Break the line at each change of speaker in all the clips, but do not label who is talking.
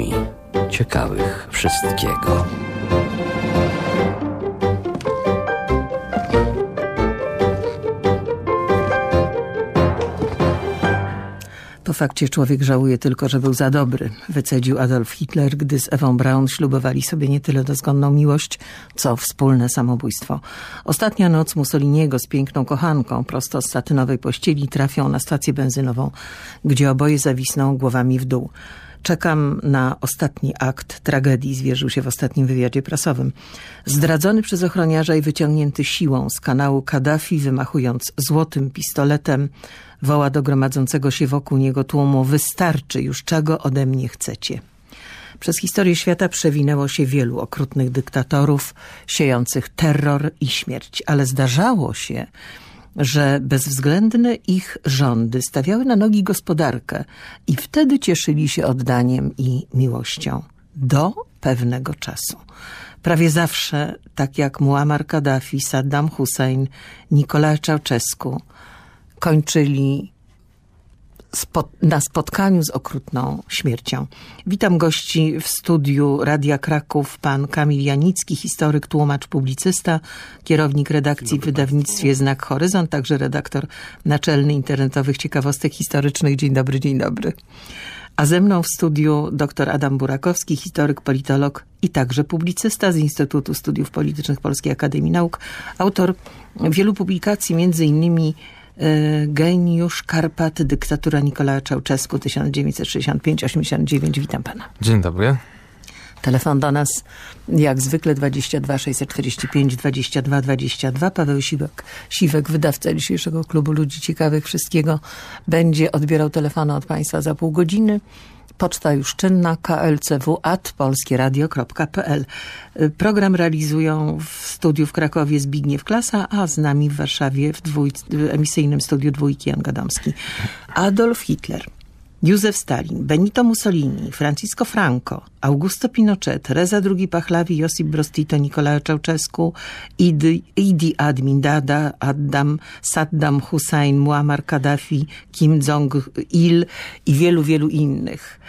ludzi ciekawych wszystkiego.
Po fakcie człowiek żałuje tylko, że był za dobry, wycedził Adolf Hitler, gdy z Ewą Braun ślubowali sobie nie tyle dozgonną miłość, co wspólne samobójstwo. Ostatnia noc Mussoliniego z piękną kochanką prosto z satynowej pościeli trafią na stację benzynową, gdzie oboje zawisną głowami w dół. Czekam na ostatni akt tragedii, zwierzył się w ostatnim wywiadzie prasowym. Zdradzony przez ochroniarza i wyciągnięty siłą z kanału Kaddafi, wymachując złotym pistoletem, woła do gromadzącego się wokół niego tłumu wystarczy już czego ode mnie chcecie. Przez historię świata przewinęło się wielu okrutnych dyktatorów, siejących terror i śmierć, ale zdarzało się, że bezwzględne ich rządy stawiały na nogi gospodarkę i wtedy cieszyli się oddaniem i miłością. Do pewnego czasu. Prawie zawsze, tak jak Muammar Kaddafi, Saddam Hussein, Nikolaj Czałczesku, kończyli na spotkaniu z okrutną śmiercią. Witam gości w studiu Radia Kraków, pan Kamil Janicki, historyk, tłumacz, publicysta, kierownik redakcji w wydawnictwie Znak Horyzont, także redaktor naczelny internetowych ciekawostek historycznych. Dzień dobry, dzień dobry. A ze mną w studiu dr Adam Burakowski, historyk, politolog i także publicysta z Instytutu Studiów Politycznych Polskiej Akademii Nauk, autor wielu publikacji, między innymi Geniusz Karpat, dyktatura Nikolaja Czałczesku 1965-89. Witam pana.
Dzień dobry.
Telefon do nas jak zwykle 22 645 22 22. Paweł Siwek, Siwek, wydawca dzisiejszego klubu Ludzi Ciekawych Wszystkiego, będzie odbierał telefony od państwa za pół godziny. Poczta już czynna klcw.polskieradio.pl. Program realizują w studiu w Krakowie Zbigniew Klasa, a z nami w Warszawie w, dwój, w emisyjnym studiu dwójki Jan Gadomski. Adolf Hitler. Józef Stalin, Benito Mussolini, Francisco Franco, Augusto Pinochet, Reza II Pahlavi, Josip Broz Tito, Nikolaja Czałczesku, Idi, Idi Admin, Dada, Addam, Saddam Hussein, Muammar Kaddafi, Kim Jong-il i wielu, wielu innych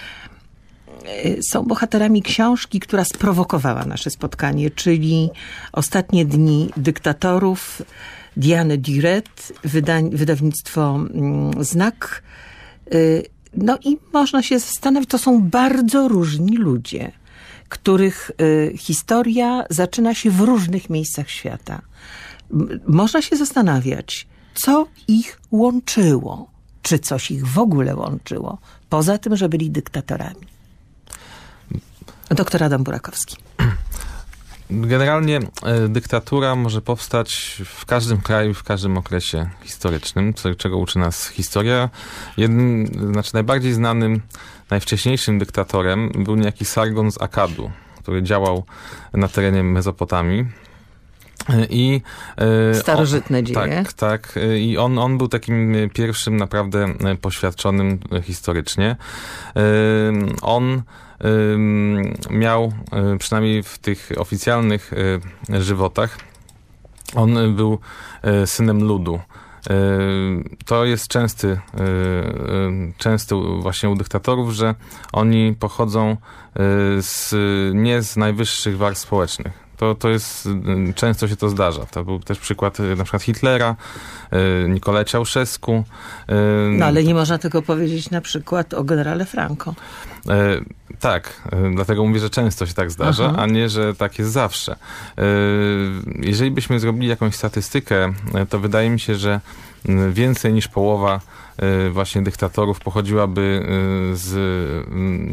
są bohaterami książki, która sprowokowała nasze spotkanie, czyli Ostatnie dni dyktatorów Diane Duret, wydawnictwo Znak. No i można się zastanawiać, to są bardzo różni ludzie, których historia zaczyna się w różnych miejscach świata. Można się zastanawiać, co ich łączyło, czy coś ich w ogóle łączyło, poza tym, że byli dyktatorami. Doktor Adam Burakowski.
Generalnie e, dyktatura może powstać w każdym kraju, w każdym okresie historycznym, czego uczy nas historia. Jednym, znaczy najbardziej znanym, najwcześniejszym dyktatorem był niejaki Sargon z Akadu, który działał na terenie Mezopotamii.
I, Starożytne on,
dzieje. Tak, tak. I on, on był takim pierwszym naprawdę poświadczonym historycznie. On miał, przynajmniej w tych oficjalnych żywotach, on był synem ludu. To jest częsty, częsty właśnie u dyktatorów, że oni pochodzą z, nie z najwyższych warstw społecznych to, to jest, często się to zdarza. To był też przykład na przykład Hitlera, Nikolaja Czałszewsku.
No ale nie można tego powiedzieć na przykład o generale Franco.
Tak, dlatego mówię, że często się tak zdarza, Aha. a nie, że tak jest zawsze. Jeżeli byśmy zrobili jakąś statystykę, to wydaje mi się, że więcej niż połowa właśnie dyktatorów pochodziłaby z,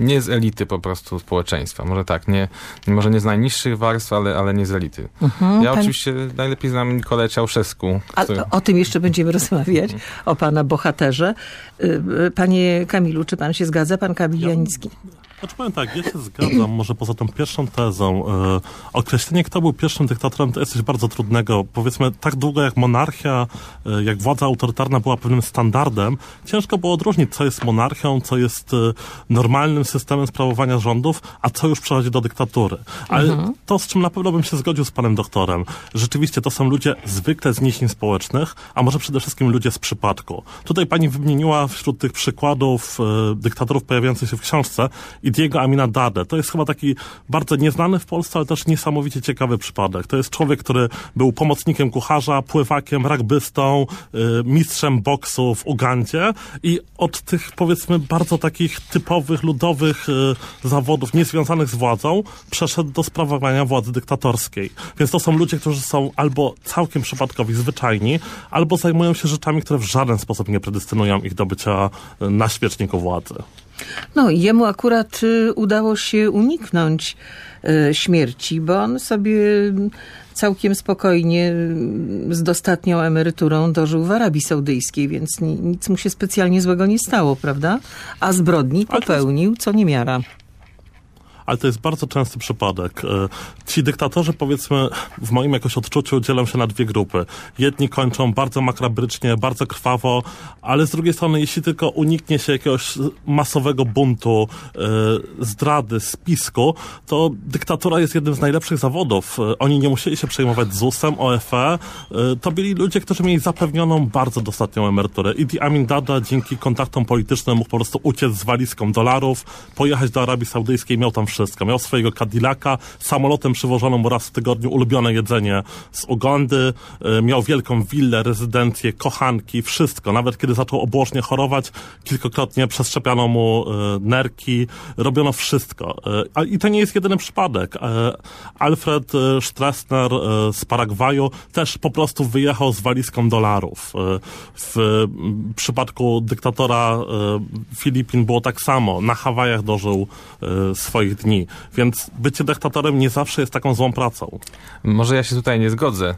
nie z elity po prostu społeczeństwa. Może tak, nie, może nie z najniższych warstw, ale, ale nie z elity. Mhm, ja pan... oczywiście najlepiej znam Nikolę Czałszewsku.
Który... O tym jeszcze będziemy rozmawiać, o pana bohaterze. Panie Kamilu, czy pan się zgadza? Pan Kamil Janicki.
Znaczy powiem tak, ja się zgadzam, może poza tą pierwszą tezą. E, określenie, kto był pierwszym dyktatorem, to jest coś bardzo trudnego. Powiedzmy, tak długo jak monarchia, e, jak władza autorytarna była pewnym standardem, ciężko było odróżnić, co jest monarchią, co jest e, normalnym systemem sprawowania rządów, a co już przechodzi do dyktatury. Ale mhm. to, z czym na pewno bym się zgodził z panem doktorem, rzeczywiście to są ludzie zwykle z niesień społecznych, a może przede wszystkim ludzie z przypadku. Tutaj pani wymieniła wśród tych przykładów dyktatorów pojawiających się w książce i Diego Aminadade. To jest chyba taki bardzo nieznany w Polsce, ale też niesamowicie ciekawy przypadek. To jest człowiek, który był pomocnikiem kucharza, pływakiem, rugbystą, y, mistrzem boksu w Ugandzie i od tych powiedzmy bardzo takich typowych, ludowych y, zawodów niezwiązanych z władzą przeszedł do sprawowania władzy dyktatorskiej. Więc to są ludzie, którzy są albo całkiem przypadkowi, zwyczajni, albo zajmują się rzeczami, które w żaden sposób nie predestynują ich do bycia y, na świeczniku władzy.
No i jemu akurat y, udało się uniknąć y, śmierci, bo on sobie całkiem spokojnie y, z dostatnią emeryturą dożył w Arabii Saudyjskiej, więc ni- nic mu się specjalnie złego nie stało, prawda? A zbrodni popełnił co niemiara.
Ale to jest bardzo częsty przypadek. E, Ci dyktatorzy, powiedzmy, w moim jakoś odczuciu dzielą się na dwie grupy. Jedni kończą bardzo makrabrycznie, bardzo krwawo, ale z drugiej strony, jeśli tylko uniknie się jakiegoś masowego buntu, e, zdrady, spisku, to dyktatura jest jednym z najlepszych zawodów. E, Oni nie musieli się przejmować ZUS-em, OFE. To byli ludzie, którzy mieli zapewnioną bardzo dostatnią emeryturę. Idi Amin Dada dzięki kontaktom politycznym mógł po prostu uciec z walizką dolarów, pojechać do Arabii Saudyjskiej, miał tam wszystko. Miał swojego Cadillaca, samolotem przywożono mu raz w tygodniu ulubione jedzenie z Ugandy, e, miał wielką willę, rezydencję, kochanki, wszystko. Nawet kiedy zaczął obłożnie chorować, kilkakrotnie przeszczepiano mu e, nerki, robiono wszystko. E, I to nie jest jedyny przypadek. Alfred Stroessner e, z Paragwaju też po prostu wyjechał z walizką dolarów. W przypadku dyktatora Filipin było tak samo. Na Hawajach dożył swoich dni. Więc bycie dyktatorem nie zawsze jest taką złą pracą.
Może ja się tutaj nie zgodzę.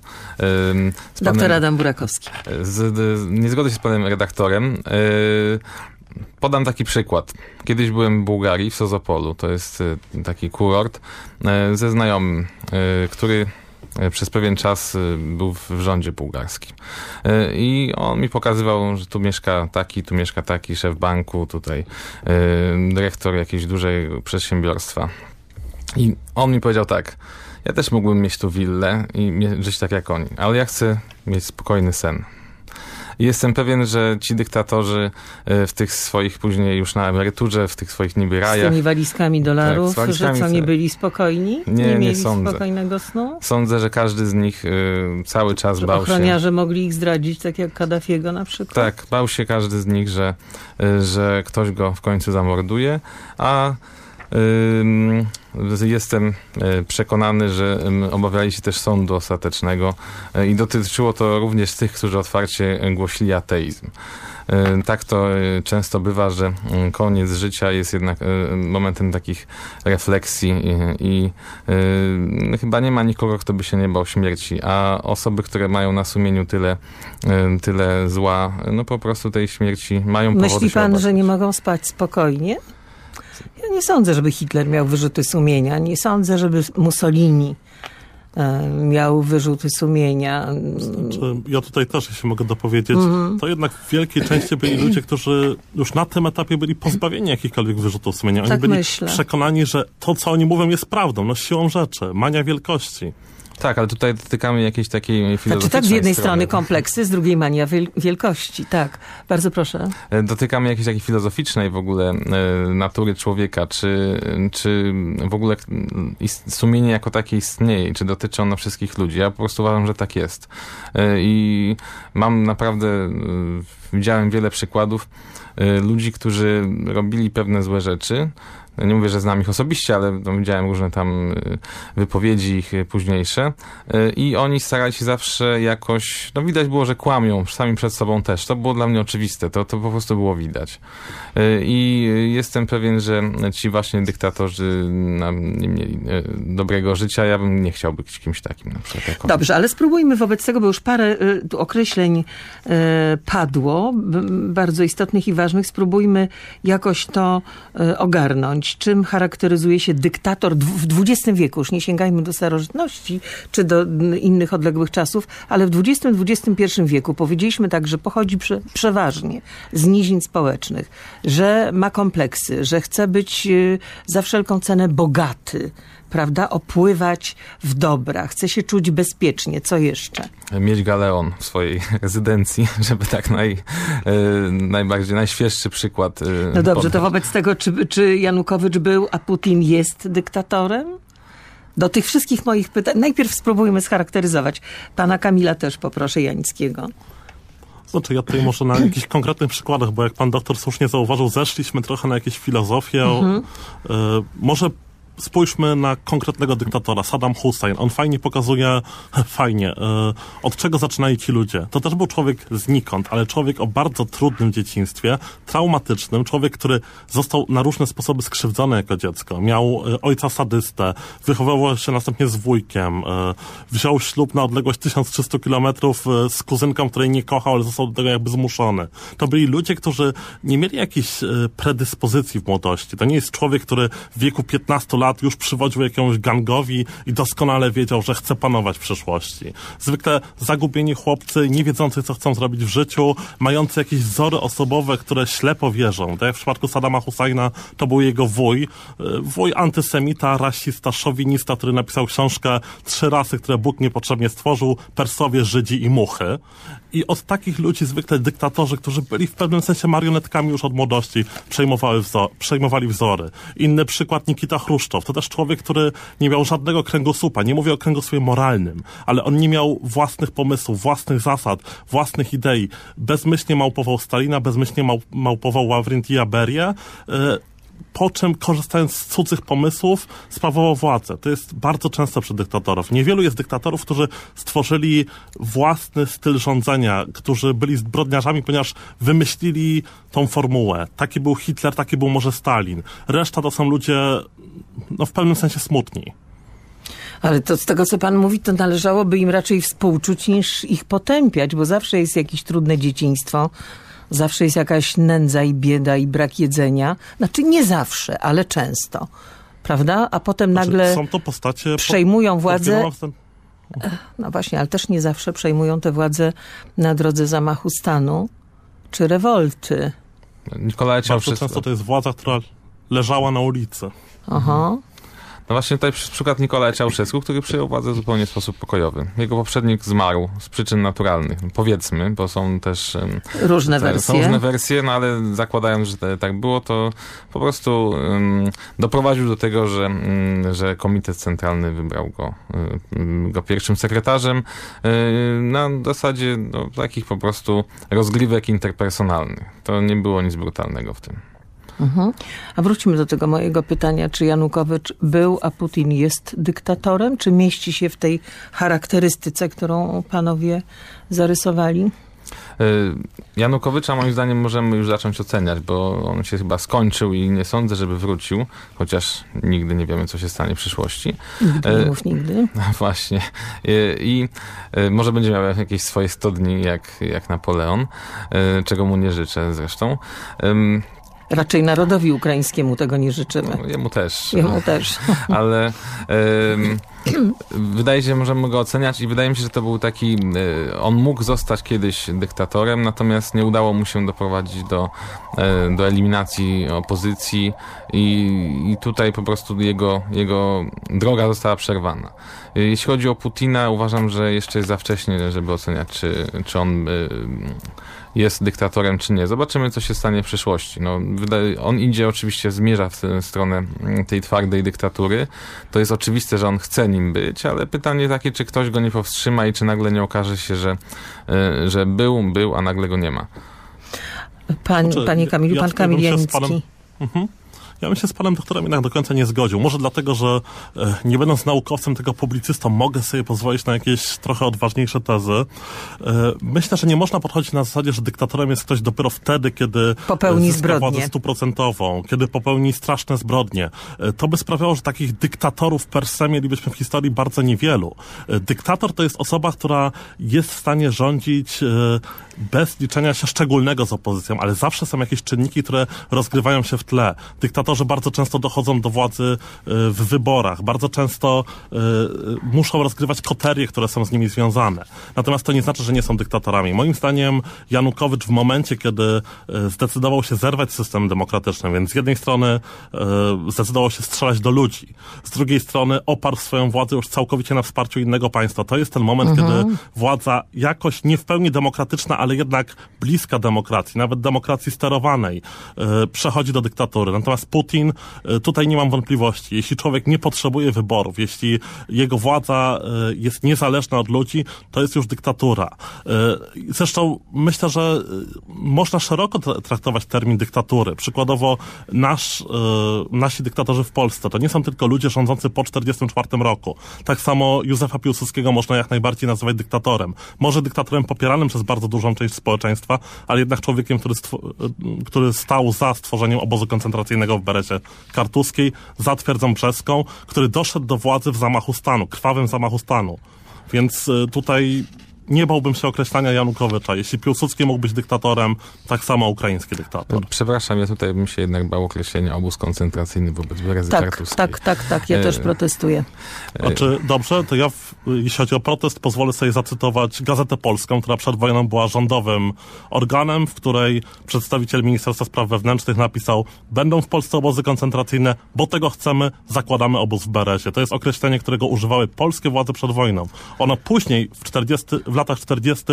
ym, Z
Doktor Adam Burakowski.
z, z, nie zgodzę się z panem redaktorem. Yy, Podam taki przykład. Kiedyś byłem w Bułgarii, w Sozopolu. To jest y, taki kurort y, ze znajomym, y, który y, przez pewien czas y, był w rządzie bułgarskim. Y, I on mi pokazywał, że tu mieszka taki, tu mieszka taki, szef banku, tutaj dyrektor jakiegoś dużego przedsiębiorstwa. I on mi powiedział tak, ja też mógłbym mieć tu willę i żyć tak jak oni, ale ja chcę mieć spokojny sen. Jestem pewien, że ci dyktatorzy e, w tych swoich później już na emeryturze, w tych swoich niby
Z
rajach,
tymi walizkami dolarów,
Tak, z walizkami
że co, nie
tak.
byli spokojni?
Nie, nie
mieli
sądzę.
spokojnego snu?
sądzę, że każdy z nich e, cały czas
Że
bał się.
ochroniarze mogli ich zdradzić, tak jak Kaddafiego na przykład?
Tak, bał się każdy z nich, że, y, że ktoś go w końcu zamorduje, a jestem y, przekonany, że obawiali się też sądu ostatecznego y, i dotyczyło to również tych, którzy otwarcie głosili ateizm. Y, Tak to często bywa, że y, koniec życia jest jednak momentem takich refleksji i, i y, chyba nie ma nikogo, kto by się nie bał śmierci, a osoby, które mają na sumieniu tyle, tyle zła, no po prostu tej śmierci mają powody
Myśli pan, że nie mogą spać spokojnie? Ja nie sądzę, żeby Hitler miał wyrzuty sumienia. Nie sądzę, żeby Mussolini e, miał wyrzuty sumienia.
Czy ja tutaj też, jeśli mogę dopowiedzieć,
Mhm.
to jednak w wielkiej części byli ludzie, którzy już na tym etapie byli pozbawieni jakichkolwiek wyrzutów sumienia. Oni
Tak
byli
myślę.
przekonani, że to, co oni mówią, jest prawdą, no siłą rzeczy, mania wielkości.
Tak, ale tutaj dotykamy jakiejś takiej filozoficznej
Znaczy tak z jednej strony
strony
kompleksy, z drugiej mania wiel- wielkości. Tak, bardzo proszę.
E, dotykamy jakiejś takiej filozoficznej w ogóle e, natury człowieka, czy, czy w ogóle sumienie jako takie istnieje, czy dotyczy ono wszystkich ludzi. Ja po prostu uważam, że tak jest. E, I mam naprawdę, widziałem wiele przykładów ludzi, którzy robili pewne złe rzeczy. Nie mówię, że znam ich osobiście, ale no, widziałem różne tam e, wypowiedzi ich e, późniejsze E, i oni starali się zawsze jakoś, no widać było, że kłamią sami przed sobą też. To było dla mnie oczywiste, to, to po prostu było widać. I jestem pewien, że ci właśnie dyktatorzy nie mieli dobrego życia. Ja bym nie chciał być kimś takim na przykład. Jak oni.
Dobrze, ale spróbujmy wobec tego, bo już parę y, określeń y, padło, bardzo istotnych i ważnych. Spróbujmy jakoś to y, Czym charakteryzuje się dyktator w XX wieku? Już nie sięgajmy do starożytności czy do innych odległych czasów, ale w XX-XXI wieku powiedzieliśmy tak, że pochodzi prze, przeważnie z nizin społecznych, że ma kompleksy, że chce być y, za wszelką cenę bogaty, prawda, opływać w dobra, chce się czuć bezpiecznie. Co jeszcze?
Mieć galeon w swojej rezydencji, żeby tak naj, e, najbardziej, najświeższy przykład. e,
No dobrze,
podać.
to wobec tego, czy, czy Janukowycz był, a Putin jest dyktatorem? Do tych wszystkich moich pytań, najpierw spróbujmy scharakteryzować. Pana Kamila też poproszę Janickiego.
Znaczy, ja tutaj może na jakichś konkretnych przykładach, bo jak pan doktor słusznie zauważył, zeszliśmy trochę na jakieś filozofię. E, może spójrzmy na konkretnego dyktatora, Saddam Hussein. On fajnie pokazuje, fajnie, e, od czego zaczynali ci ludzie. To też był człowiek znikąd, ale człowiek o bardzo trudnym dzieciństwie, traumatycznym, człowiek, który został na różne sposoby skrzywdzony jako dziecko. Miał e, ojca sadystę, wychowywał się następnie z wujkiem, e, wziął ślub na odległość 1300 kilometrów z kuzynką, której nie kochał, ale został do tego jakby zmuszony. To byli ludzie, którzy nie mieli jakiejś e, predyspozycji w młodości. To nie jest człowiek, który w wieku 15 lat już przywodził jakiemuś gangowi i doskonale wiedział, że chce panować w przyszłości. Zwykle zagubieni chłopcy, nie wiedzący, co chcą zrobić w życiu, mający jakieś wzory osobowe, które ślepo wierzą. Tak jak w przypadku Saddama Husseina to był jego wuj. E, Wuj antysemita, rasista, szowinista, który napisał książkę Trzy rasy, które Bóg niepotrzebnie stworzył, Persowie, Żydzi i muchy. I od takich ludzi zwykle dyktatorzy, którzy byli w pewnym sensie marionetkami już od młodości, przejmowały wzo- przejmowali wzory. Inny przykład Nikita Chruszczow. To też człowiek, który nie miał żadnego kręgosłupa. Nie mówię o kręgosłupie moralnym, ale on nie miał własnych pomysłów, własnych zasad, własnych idei. Bezmyślnie małpował Stalina, bezmyślnie mał- małpował Ławrentiya Berię. E, po czym, korzystając z cudzych pomysłów, sprawował władzę. To jest bardzo często przy dyktatorów. Niewielu jest dyktatorów, którzy stworzyli własny styl rządzenia, którzy byli zbrodniarzami, ponieważ wymyślili tą formułę. Taki był Hitler, taki był może Stalin. Reszta to są ludzie, no w pewnym sensie smutni.
Ale to z tego, co pan mówi, to należałoby im raczej współczuć niż ich potępiać, bo zawsze jest jakieś trudne dzieciństwo, zawsze jest jakaś nędza i bieda i brak jedzenia. Znaczy nie zawsze, ale często. Prawda? A potem nagle
Znaczy, Są to postacie... po-
przejmują
pod
władzę. No właśnie, ale też nie zawsze przejmują tę władzę na drodze zamachu stanu czy rewolty.
Nikolaj
Bardzo często to jest władza, która leżała na ulicy.
Aha.
No właśnie tutaj przy- przykład Nikolaja Ceausescu, który przyjął władzę zupełnie w sposób pokojowy. Jego poprzednik zmarł z przyczyn naturalnych, powiedzmy, bo są też...
Różne
tak,
wersje.
Są różne wersje, no ale zakładając, że te, tak było, to po prostu em, doprowadził do tego, że, em, że Komitet Centralny wybrał go, em, go pierwszym sekretarzem na zasadzie no, takich po prostu rozgrywek interpersonalnych. To nie było nic brutalnego w tym.
Mhm. A wróćmy do tego mojego pytania, czy Janukowycz był, a Putin jest dyktatorem? Czy mieści się w tej charakterystyce, którą panowie zarysowali?
E, Janukowycza moim zdaniem możemy już zacząć oceniać, bo on się chyba skończył i nie sądzę, żeby wrócił, chociaż nigdy nie wiemy, co się stanie w przyszłości.
Nigdy nie
E,
mów nigdy.
Właśnie. I, i e, może będzie miał jakieś swoje 100 dni, jak, jak Napoleon, e, czego mu nie życzę zresztą.
Raczej narodowi ukraińskiemu tego nie życzymy.
no, jemu też.
Jemu też.
ale wydaje się, że możemy go oceniać i wydaje mi się, że to był taki, e, on mógł zostać kiedyś dyktatorem, natomiast nie udało mu się doprowadzić do, e, do eliminacji opozycji i, i tutaj po prostu jego, jego droga została przerwana. E, Jeśli chodzi o Putina, uważam, że jeszcze jest za wcześnie, żeby oceniać, czy, czy on e, jest dyktatorem, czy nie. Zobaczymy, co się stanie w przyszłości. No, on idzie oczywiście, zmierza w tę stronę mm, tej twardej dyktatury. To jest oczywiste, że on chce nim być, ale pytanie takie, czy ktoś go nie powstrzyma i czy nagle nie okaże się, że, y, że był, był, a nagle go nie ma.
Pan,
Znaczy,
panie Kamilu,
ja
pan
tutaj
Kamil Janicki.
panem- Mhm. Ja bym się z panem doktorem jednak do końca nie zgodził. Może dlatego, że e, nie będąc naukowcem, tylko publicystą, mogę sobie pozwolić na jakieś trochę odważniejsze tezy. E, myślę, że nie można podchodzić na zasadzie, że dyktatorem jest ktoś dopiero wtedy, kiedy
Popełni
e, zyska
zbrodnię.
władzę stuprocentową, kiedy popełni straszne zbrodnie. To by sprawiało, że takich dyktatorów per se mielibyśmy w historii bardzo niewielu. Dyktator to jest osoba, która jest w stanie rządzić bez liczenia się szczególnego z opozycją, ale zawsze są jakieś czynniki, które rozgrywają się w tle. Dyktator dyktatorzy bardzo często dochodzą do władzy y, w wyborach, bardzo często y, muszą rozgrywać koterie, które są z nimi związane. Natomiast to nie znaczy, że nie są dyktatorami. Moim zdaniem Janukowycz w momencie, kiedy zdecydował się zerwać system demokratyczny, więc z jednej strony zdecydował się strzelać do ludzi, z drugiej strony oparł swoją władzę już całkowicie na wsparciu innego państwa. To jest ten moment, mhm. kiedy władza jakoś nie w pełni demokratyczna, ale jednak bliska demokracji, nawet demokracji sterowanej, przechodzi do dyktatury. Natomiast Putin, e, tutaj nie mam wątpliwości. Jeśli człowiek nie potrzebuje wyborów, jeśli jego władza e, jest niezależna od ludzi, to jest już dyktatura. E, zresztą myślę, że można szeroko traktować termin dyktatury. Przykładowo nasz, nasi dyktatorzy w Polsce to nie są tylko ludzie rządzący po 1944 roku. Tak samo Józefa Piłsudskiego można jak najbardziej nazywać dyktatorem. Może dyktatorem popieranym przez bardzo dużą część społeczeństwa, ale jednak człowiekiem, który, który stał za stworzeniem obozu koncentracyjnego w Berecie Kartuskiej, za twierdzą brzeską, który doszedł do władzy w zamachu stanu, krwawym zamachu stanu. Więc y, tutaj nie bałbym się określania Janukowycza. Jeśli Piłsudski mógł być dyktatorem, tak samo ukraiński dyktator.
Przepraszam, ja tutaj bym się jednak bał określenia obóz koncentracyjny wobec Berezy
tak,
Kartuskiej.
Tak, tak, tak, ja e... też protestuję.
Znaczy, dobrze, to ja, w, jeśli chodzi o protest, pozwolę sobie zacytować Gazetę Polską, która przed wojną była rządowym organem, w której przedstawiciel Ministerstwa Spraw Wewnętrznych napisał będą w Polsce obozy koncentracyjne, bo tego chcemy, zakładamy obóz w Berezie. To jest określenie, którego używały polskie władze przed wojną. Ono później, w 40, w latach 40.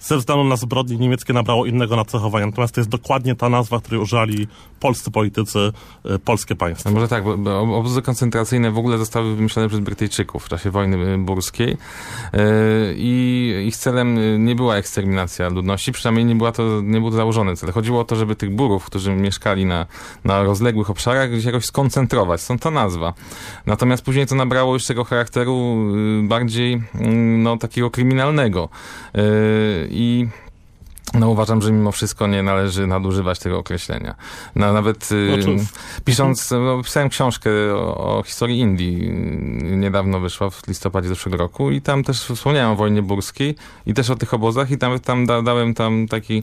ze względu na zbrodnie niemieckie nabrało innego nacechowania. Natomiast to jest dokładnie ta nazwa, której użyli polscy politycy, y, polskie państwo.
No może tak, bo, bo obozy koncentracyjne w ogóle zostały wymyślone przez Brytyjczyków w czasie wojny y, burskiej yy, i ich celem nie była eksterminacja ludności, przynajmniej nie, była to, nie był to założony cel. Chodziło o to, żeby tych burów, którzy mieszkali na, na rozległych obszarach, gdzieś jakoś skoncentrować. Stąd ta nazwa. Natomiast później to nabrało już tego charakteru y, bardziej mm, no, takiego kryminalnego. I no uważam, że mimo wszystko nie należy nadużywać tego określenia. No, nawet y, znaczy, pisząc, no, pisałem książkę o, o, historii Indii, niedawno wyszła w listopadzie zeszłego roku i tam też wspomniałem o wojnie burskiej i też o tych obozach i tam, tam da, dałem tam taki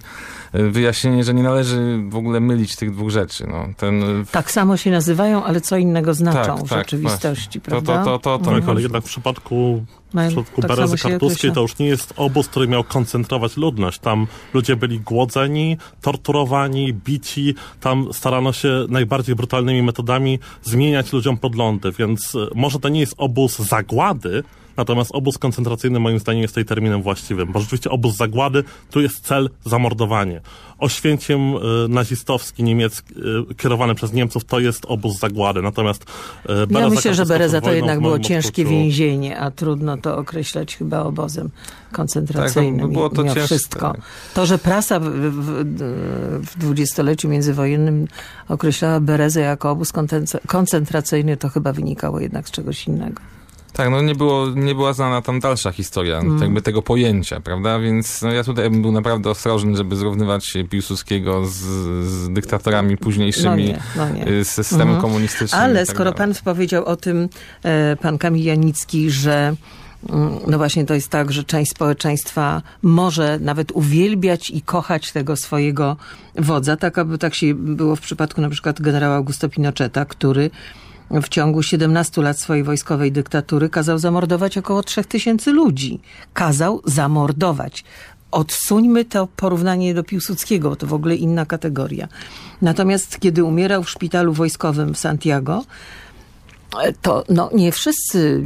y, wyjaśnienie, że nie należy w ogóle mylić tych dwóch rzeczy. No, ten...
Y, tak samo się nazywają, ale co innego znaczą tak, w tak, rzeczywistości,
właśnie. prawda? To, to, to, to, to mhm. ale jednak w przypadku w przypadku tak Berezy Kartuskiej to już nie jest obóz, który miał koncentrować ludność. Tam ludzie byli głodzeni, torturowani, bici. Tam starano się najbardziej brutalnymi metodami zmieniać ludziom podlądy, więc e, może to nie jest obóz zagłady, Natomiast obóz koncentracyjny moim zdaniem jest tutaj terminem właściwym, bo rzeczywiście obóz zagłady, tu jest cel zamordowanie. Oświęciem y, nazistowski niemiecki, y, kierowany przez Niemców, to jest obóz zagłady. Natomiast
y, Bereza Ja myślę, że Bereza to jednak było ciężkie odczuciu... więzienie, a trudno to określać chyba obozem koncentracyjnym. Tak, było to ciężkie. wszystko. Tak. To, że prasa w, w, w dwudziestoleciu międzywojennym określała Berezę jako obóz koncentracyjny, to chyba wynikało jednak z czegoś innego.
Tak, no nie, było, nie była znana tam dalsza historia mm. jakby tego pojęcia, prawda? Więc no, ja tutaj bym był naprawdę ostrożny, żeby zrównywać Piłsudskiego z, z dyktatorami późniejszymi no nie, no nie. z systemem mm. komunistycznym.
Ale tak skoro dalej. pan powiedział o tym, e, pan Kamil Janicki, że mm, no właśnie to jest tak, że część społeczeństwa może nawet uwielbiać i kochać tego swojego wodza, tak aby tak się było w przypadku na przykład generała Augusto Pinocheta, który w ciągu 17 lat swojej wojskowej dyktatury kazał zamordować około 3000 ludzi. Kazał zamordować. Odsuńmy to porównanie do Piłsudskiego, bo to w ogóle inna kategoria. Natomiast kiedy umierał w szpitalu wojskowym w Santiago, to no, nie wszyscy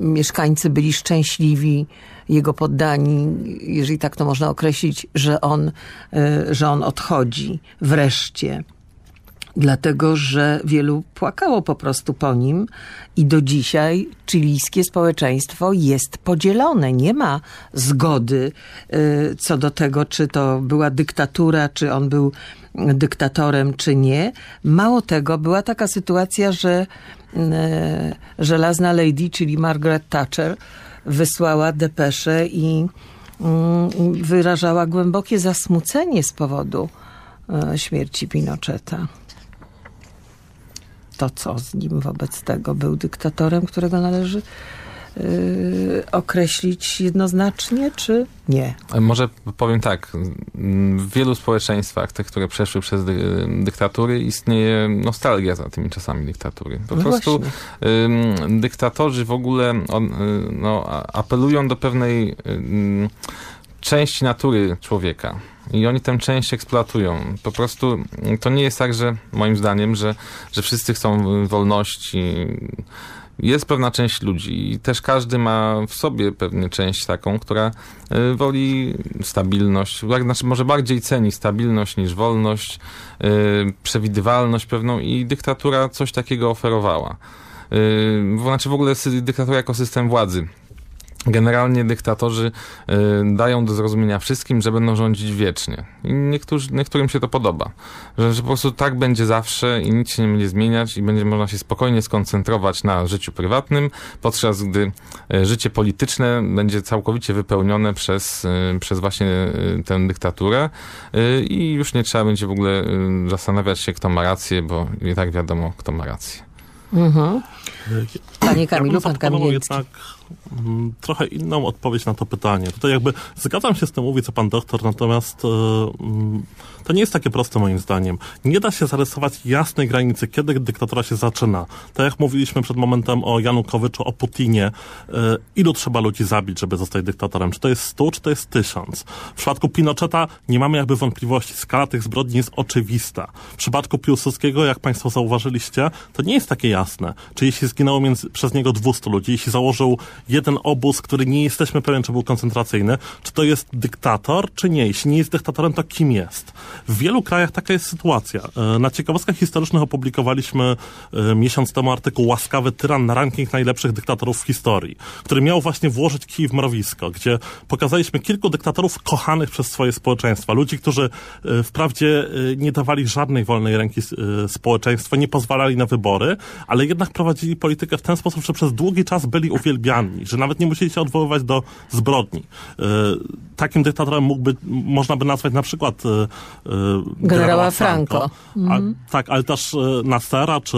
mieszkańcy byli szczęśliwi, jego poddani, jeżeli tak to można określić, że on, e, że on odchodzi wreszcie dlatego że wielu płakało po prostu po nim i do dzisiaj chilijskie społeczeństwo jest podzielone. Nie ma zgody y, co do tego, czy to była dyktatura, czy on był dyktatorem, czy nie. Mało tego, była taka sytuacja, że y, żelazna lady, czyli Margaret Thatcher, wysłała depeszę i y, wyrażała głębokie zasmucenie z powodu śmierci Pinocheta to co z nim wobec tego? Był dyktatorem, którego należy y, określić jednoznacznie, czy nie?
Może powiem tak, w wielu społeczeństwach, tych, które przeszły przez dy dyktatury, istnieje nostalgia za tymi czasami dyktatury. Po
No
prostu ym, dyktatorzy w ogóle on, y, no, apelują do pewnej części natury człowieka. I oni tę część eksploatują. Po prostu to nie jest tak, że moim zdaniem, że, że wszyscy chcą wolności. Jest pewna część ludzi i też każdy ma w sobie pewnie część taką, która y, woli stabilność, znaczy może bardziej ceni stabilność niż wolność, y, przewidywalność pewną i dyktatura coś takiego oferowała. Y, Znaczy w ogóle dyktatura jako system władzy. Generalnie dyktatorzy y, dają do zrozumienia wszystkim, że będą rządzić wiecznie. I niektórzy, niektórym się to podoba. Że, że po prostu tak będzie zawsze i nic się nie będzie zmieniać i będzie można się spokojnie skoncentrować na życiu prywatnym, podczas gdy y, życie polityczne będzie całkowicie wypełnione przez, y, przez właśnie y, tę dyktaturę y, i już nie trzeba będzie w ogóle y, zastanawiać się, kto ma rację, bo i tak wiadomo, kto ma rację.
Mhm. Panie
Ja
Kamilu,
bym
pan
jednak mm, trochę inną odpowiedź na to pytanie. Tutaj jakby zgadzam się z tym, mówi co pan doktor, natomiast e, mm, to nie jest takie proste moim zdaniem. Nie da się zarysować jasnej granicy, kiedy dyktatura się zaczyna. Tak jak mówiliśmy przed momentem o Janukowyczu, o Putinie, e, ilu trzeba ludzi zabić, żeby zostać dyktatorem? Czy to jest stu, czy to jest tysiąc? W przypadku Pinocheta nie mamy jakby wątpliwości. Skala tych zbrodni jest oczywista. W przypadku Piłsudskiego, jak państwo zauważyliście, to nie jest takie jasne. Czy jeśli zginęło między, przez niego 200 ludzi, jeśli założył jeden obóz, który nie jesteśmy pewien, czy był koncentracyjny, czy to jest dyktator, czy nie? Jeśli nie jest dyktatorem, to kim jest? W wielu krajach taka jest sytuacja. E, Na ciekawostkach historycznych opublikowaliśmy e, miesiąc temu artykuł Łaskawy tyran na ranking najlepszych dyktatorów w historii, który miał właśnie włożyć kij w mrowisko, gdzie pokazaliśmy kilku dyktatorów kochanych przez swoje społeczeństwa. Ludzi, którzy e, wprawdzie nie dawali żadnej wolnej ręki społeczeństwu, nie pozwalali na wybory, ale jednak prowadzili politykę w ten sposób, że przez długi czas byli uwielbiani, że nawet nie musieli się odwoływać do zbrodni. E, Takim dyktatorem mógłby, można by nazwać na przykład e, e, generała
Franco.
A, tak, ale też e, Nassera, czy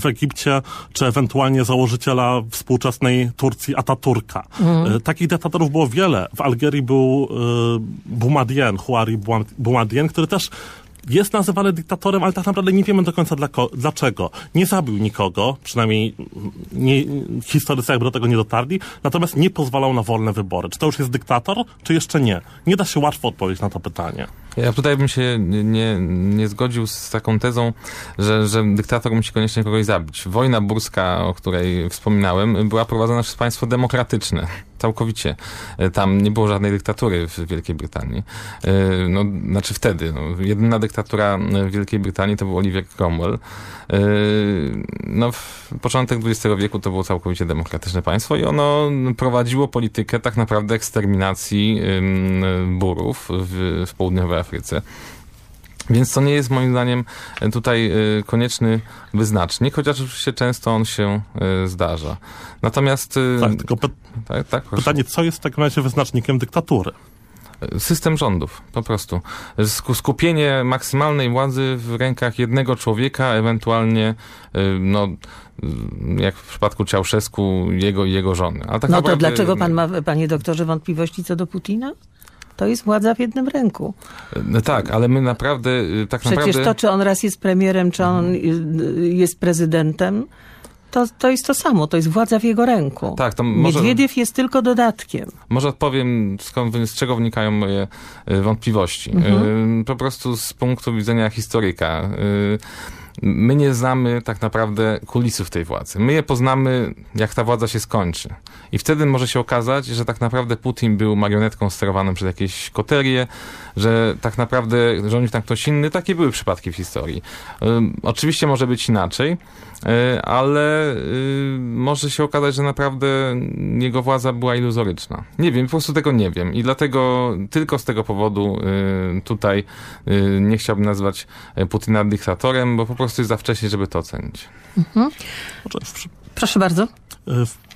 w Egipcie, czy ewentualnie założyciela współczesnej Turcji Ataturka. E, Takich dyktatorów było wiele. W Algierii był e, Boumadiene, Houari Boum- Boumadiene, który też jest nazywany dyktatorem, ale tak naprawdę nie wiemy do końca dla ko- dlaczego. Nie zabił nikogo, przynajmniej nie, historycy jakby do tego nie dotarli, natomiast nie pozwalał na wolne wybory. Czy to już jest dyktator, czy jeszcze nie? Nie da się łatwo odpowiedzieć na to pytanie.
Ja tutaj bym się nie, nie zgodził z taką tezą, że, że dyktator musi koniecznie kogoś zabić. Wojna burska, o której wspominałem, była prowadzona przez państwo demokratyczne. Całkowicie. E, Tam nie było żadnej dyktatury w Wielkiej Brytanii. E, No, znaczy wtedy. No, jedyna dyktatura w Wielkiej Brytanii to był Oliver Cromwell. E, No, w początek XX wieku to było całkowicie demokratyczne państwo i ono prowadziło politykę tak naprawdę eksterminacji burów w, w południowej Afryce. Więc to nie jest moim zdaniem tutaj y, konieczny wyznacznik, chociaż oczywiście często on się y, zdarza. Natomiast... y,
Tak, tylko py-
tak, tak,
pytanie, co jest w takim razie wyznacznikiem dyktatury?
System rządów, po prostu. Sku- Skupienie maksymalnej władzy w rękach jednego człowieka, ewentualnie, y, no, y, jak w przypadku Ceausescu, jego i jego żony. Tak
No to
naprawdę-
dlaczego pan ma, panie doktorze, wątpliwości co do Putina? To jest władza w jednym ręku.
No tak, ale my naprawdę, y, tak
Przecież
naprawdę...
to, czy on raz jest premierem, czy on jest prezydentem, to, to jest to samo. To jest władza w jego ręku.
Tak, to może-
Niedźwiediew jest tylko dodatkiem.
Może odpowiem, skąd, z czego wnikają moje y, wątpliwości. Y, Po prostu z punktu widzenia historyka. Y, My nie znamy tak naprawdę kulisów tej władzy. My je poznamy, jak ta władza się skończy. I wtedy może się okazać, że tak naprawdę Putin był marionetką sterowaną przez jakieś koterie, że tak naprawdę rządził tam ktoś inny. Takie były przypadki w historii. Oczywiście może być inaczej, ale y, może się okazać, że naprawdę jego władza była iluzoryczna. Nie wiem, po prostu tego nie wiem. I dlatego tylko z tego powodu y, tutaj y, nie chciałbym nazwać Putina dyktatorem, bo po prostu jest za wcześnie, żeby to ocenić.
Znaczy, w, przy-
Proszę bardzo.
w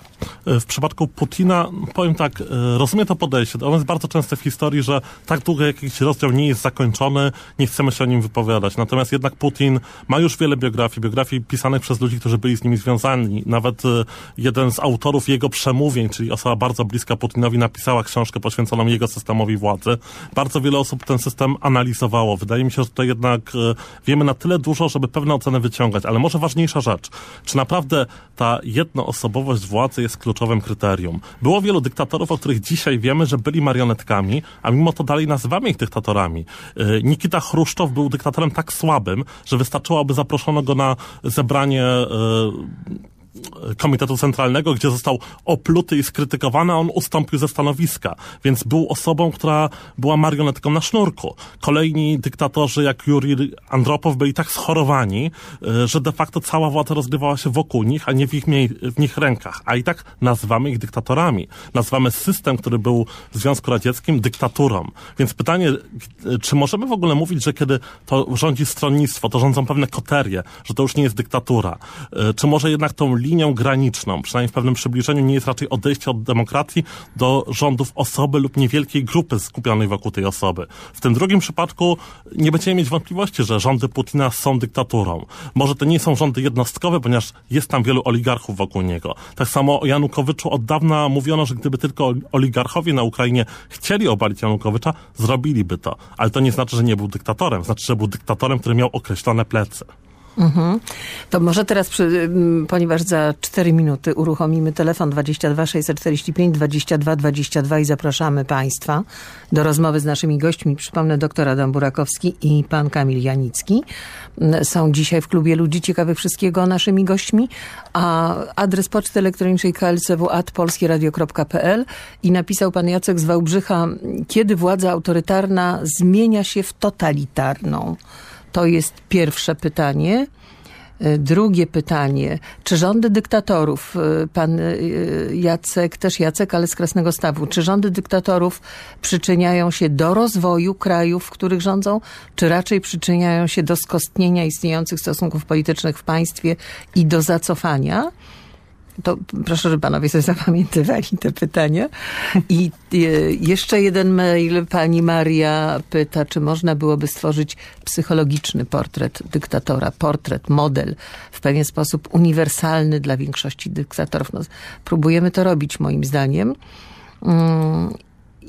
W przypadku Putina, powiem tak, e, rozumiem to podejście. On jest bardzo często w historii, że tak długo jakiś rozdział nie jest zakończony, nie chcemy się o nim wypowiadać. Natomiast jednak Putin ma już wiele biografii, biografii pisanych przez ludzi, którzy byli z nimi związani. Nawet e, jeden z autorów jego przemówień, czyli osoba bardzo bliska Putinowi, napisała książkę poświęconą jego systemowi władzy. Bardzo wiele osób ten system analizowało. Wydaje mi się, że to jednak e, wiemy na tyle dużo, żeby pewne oceny wyciągać. Ale może ważniejsza rzecz. Czy naprawdę ta jednoosobowość władzy jest kluczowym kryterium? Było wielu dyktatorów, o których dzisiaj wiemy, że byli marionetkami, a mimo to dalej nazywamy ich dyktatorami. E, Nikita Chruszczow był dyktatorem tak słabym, że wystarczyłoby zaproszono go na zebranie e, Komitetu Centralnego, gdzie został opluty i skrytykowany, a on ustąpił ze stanowiska. Więc był osobą, która była marionetką na sznurku. Kolejni dyktatorzy, jak Juri Andropow, byli tak schorowani, e, że de facto cała władza rozgrywała się wokół nich, a nie w ich, w rękach. A i tak nazywamy ich dyktatorami. Nazywamy system, który był w Związku Radzieckim, dyktaturą. Więc pytanie, czy możemy w ogóle mówić, że kiedy to rządzi stronnictwo, to rządzą pewne koterie, że to już nie jest dyktatura? E, czy może jednak tą linią graniczną, przynajmniej w pewnym przybliżeniu, nie jest raczej odejście od demokracji do rządów osoby lub niewielkiej grupy skupionej wokół tej osoby. W tym drugim przypadku nie będziemy mieć wątpliwości, że rządy Putina są dyktaturą. Może to nie są rządy jednostkowe, ponieważ jest tam wielu oligarchów wokół niego. Tak samo o Janukowyczu od dawna mówiono, że gdyby tylko oligarchowie na Ukrainie chcieli obalić Janukowycza, zrobiliby to. Ale to nie znaczy, że nie był dyktatorem. Znaczy, że był dyktatorem, który miał określone plecy.
Mhm. To może teraz, przy, ponieważ za 4 minuty uruchomimy telefon 22 645 22 22 i zapraszamy Państwa do rozmowy z naszymi gośćmi. Przypomnę, doktor Adam Burakowski i pan Kamil Janicki są dzisiaj w klubie Ludzi Ciekawych Wszystkiego naszymi gośćmi, a adres poczty elektronicznej klcw.polskieradio.pl i napisał pan Jacek z Wałbrzycha, kiedy władza autorytarna zmienia się w totalitarną. To jest pierwsze pytanie. E, drugie pytanie. Czy rządy dyktatorów, e, pan e, Jacek, też Jacek, ale z Krasnego Stawu, czy rządy dyktatorów przyczyniają się do rozwoju krajów, w których rządzą, czy raczej przyczyniają się do skostnienia istniejących stosunków politycznych w państwie i do zacofania? To proszę, żeby panowie sobie zapamiętywali te pytania. I e, jeszcze jeden mail. Pani Maria pyta, czy można byłoby stworzyć psychologiczny portret dyktatora, portret, model w pewien sposób uniwersalny dla większości dyktatorów. No, próbujemy to robić moim zdaniem. Mm,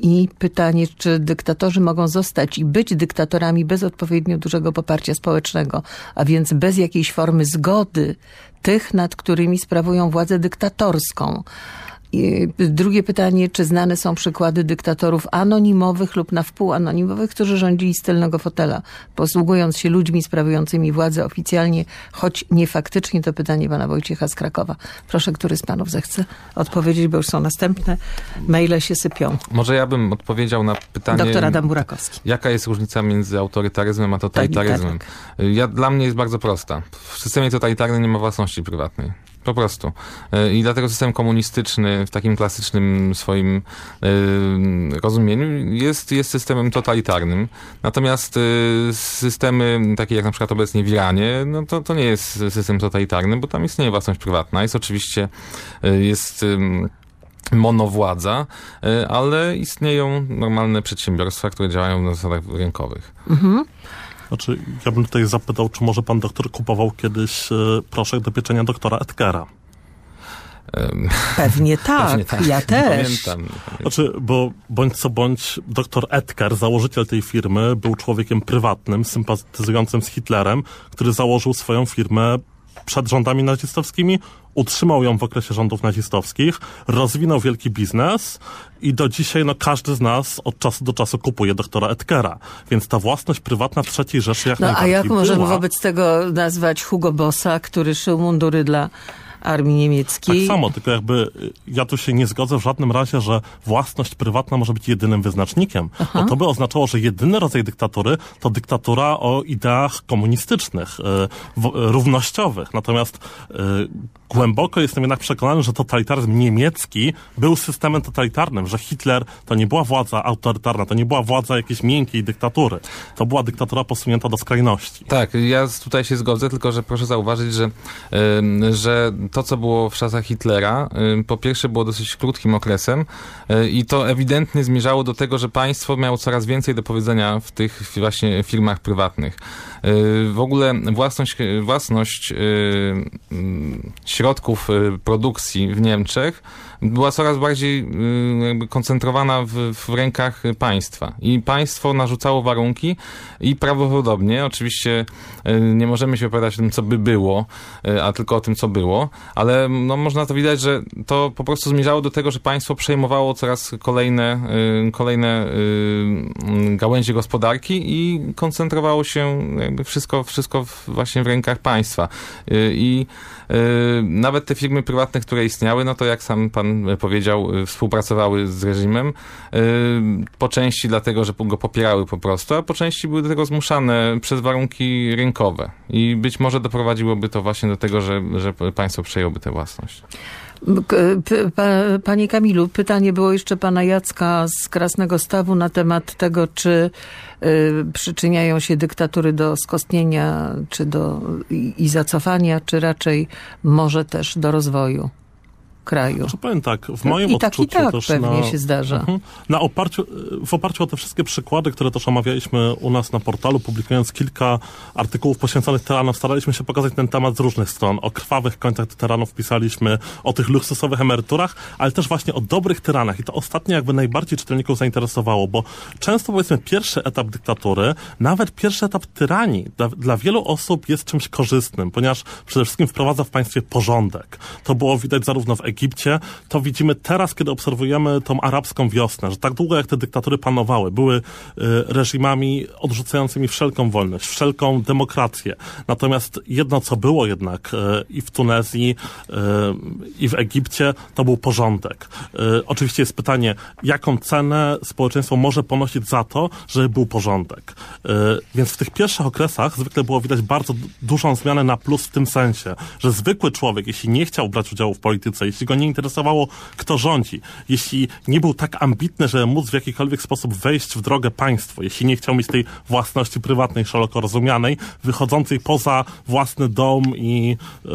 i pytanie, czy dyktatorzy mogą zostać i być dyktatorami bez odpowiednio dużego poparcia społecznego, a więc bez jakiejś formy zgody tych, nad którymi sprawują władzę dyktatorską. Drugie pytanie, czy znane są przykłady dyktatorów anonimowych lub na wpół anonimowych, którzy rządzili z tylnego fotela, posługując się ludźmi sprawującymi władzę oficjalnie, choć nie faktycznie, to pytanie pana Wojciecha z Krakowa. Proszę, który z panów zechce odpowiedzieć, bo już są następne. Maile się sypią.
Może ja bym odpowiedział na pytanie...
Doktor Adam Burakowski.
Jaka jest różnica między autorytaryzmem a totalitaryzmem? Ja, dla mnie jest bardzo prosta. W systemie totalitarnym nie ma własności prywatnej. Po prostu. E, I dlatego system komunistyczny w takim klasycznym swoim e, rozumieniu jest, jest systemem totalitarnym. Natomiast e, systemy takie jak na przykład obecnie w Iranie, no to, to nie jest system totalitarny, bo tam istnieje własność prywatna. Jest oczywiście, jest monowładza, ale istnieją normalne przedsiębiorstwa, które działają na zasadach rynkowych. Mhm.
Znaczy, ja bym tutaj zapytał, czy może pan doktor kupował kiedyś e, proszek do pieczenia doktora Edgara?
Pewnie tak, Pewnie tak. ja też. Pamiętam,
Znaczy, bo bądź co bądź doktor Edgar, założyciel tej firmy, był człowiekiem prywatnym, sympatyzującym z Hitlerem, który założył swoją firmę przed rządami nazistowskimi, utrzymał ją w okresie rządów nazistowskich, rozwinął wielki biznes i do dzisiaj no, każdy z nas od czasu do czasu kupuje doktora Edgera. Więc ta własność prywatna trzeciej Rzeszy jak
no,
najbardziej
A jak możemy wobec tego nazwać Hugo Bossa, który szył mundury dla armii niemieckiej.
Tak samo, tylko jakby y, ja tu się nie zgodzę w żadnym razie, że własność prywatna może być jedynym wyznacznikiem. Bo to by oznaczało, że jedyny rodzaj dyktatury to dyktatura o ideach komunistycznych, y, równościowych. Natomiast y, głęboko jestem jednak przekonany, że totalitaryzm niemiecki był systemem totalitarnym, że Hitler to nie była władza autorytarna, to nie była władza jakiejś miękkiej dyktatury. To była dyktatura posunięta do skrajności.
Tak, ja tutaj się zgodzę, tylko że proszę zauważyć, że, że to, co było w czasach Hitlera, po pierwsze było dosyć krótkim okresem y, i to ewidentnie zmierzało do tego, że państwo miało coraz więcej do powiedzenia w tych właśnie firmach prywatnych. Y, w ogóle własność, własność mm, środków produkcji w Niemczech była coraz bardziej jakby koncentrowana w, w rękach państwa. I państwo narzucało warunki i prawdopodobnie, oczywiście nie możemy się opowiadać o tym, co by było, a tylko o tym, co było, ale no, można to widać, że to po prostu zmierzało do tego, że państwo przejmowało coraz kolejne, y, kolejne y, gałęzie gospodarki i koncentrowało się jakby wszystko, wszystko właśnie w rękach państwa. Y, I nawet te firmy prywatne, które istniały, no to jak sam pan powiedział, współpracowały z reżimem po części dlatego, że go popierały po prostu, a po części były do tego zmuszane przez warunki rynkowe. I być może doprowadziłoby to właśnie do tego, że, że państwo przejęłoby tę własność.
Panie Kamilu, pytanie było jeszcze pana Jacka z Krasnego Stawu na temat tego, czy y, przyczyniają się dyktatury do skostnienia czy do, i zacofania, czy raczej może też do rozwoju kraju.
Znaczy, powiem tak, w moim I
tak, i tak pewnie na, się zdarza. Mhm.
na oparciu, w oparciu o te wszystkie przykłady, które też omawialiśmy u nas na portalu, publikując kilka artykułów poświęconych tyranom, staraliśmy się pokazać ten temat z różnych stron. O krwawych końcach tyranów pisaliśmy, o tych luksusowych emeryturach, ale też właśnie o dobrych tyranach. I to ostatnie jakby najbardziej czytelników zainteresowało, bo często powiedzmy pierwszy etap dyktatury, nawet pierwszy etap tyranii dla, dla wielu osób jest czymś korzystnym, ponieważ przede wszystkim wprowadza w państwie porządek. To było widać zarówno w Egipcie, Egipcie, to widzimy teraz, kiedy obserwujemy tą arabską wiosnę, że tak długo jak te dyktatury panowały, były y, reżimami odrzucającymi wszelką wolność, wszelką demokrację. Natomiast jedno, co było jednak y, i w Tunezji, y, i w Egipcie, to był porządek. Oczywiście jest pytanie, jaką cenę społeczeństwo może ponosić za to, żeby był porządek. Więc w tych pierwszych okresach zwykle było widać bardzo dużą zmianę na plus w tym sensie, że zwykły człowiek, jeśli nie chciał brać udziału w polityce, jeśli go nie interesowało, kto rządzi, jeśli nie był tak ambitny, żeby móc w jakikolwiek sposób wejść w drogę państwo, jeśli nie chciał mieć tej własności prywatnej, szeroko rozumianej, wychodzącej poza własny dom i yy,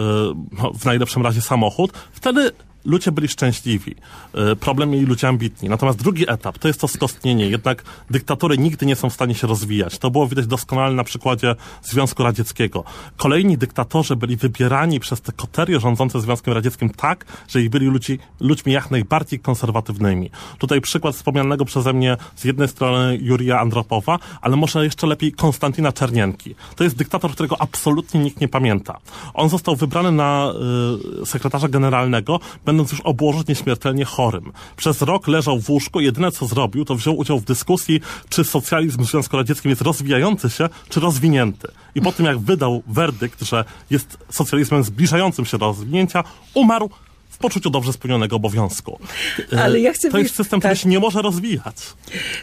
w najlepszym razie samochód, wtedy ludzie byli szczęśliwi. E, problem mieli ludzie ambitni. Natomiast drugi etap to jest to skostnienie. Jednak dyktatury nigdy nie są w stanie się rozwijać. To było widać doskonale na przykładzie Związku Radzieckiego. Kolejni dyktatorzy byli wybierani przez te koterie rządzące Związkiem Radzieckim tak, że ich byli ludzi, ludźmi jak najbardziej konserwatywnymi. Tutaj przykład wspomnianego przeze mnie z jednej strony Jurija Andropowa, ale może jeszcze lepiej Konstantina Czernienki. To jest dyktator, którego absolutnie nikt nie pamięta. On został wybrany na y, sekretarza generalnego, będąc już obłożnie śmiertelnie chorym. Przez rok leżał w łóżku, jedyne co zrobił, to wziął udział w dyskusji, czy socjalizm w Związku Radzieckim jest rozwijający się, czy rozwinięty. I po tym, jak wydał werdykt, że jest socjalizmem zbliżającym się do rozwinięcia, umarł poczuciu dobrze spełnionego obowiązku. E, ale ja chcę to jest system, tak. który się nie może rozwijać.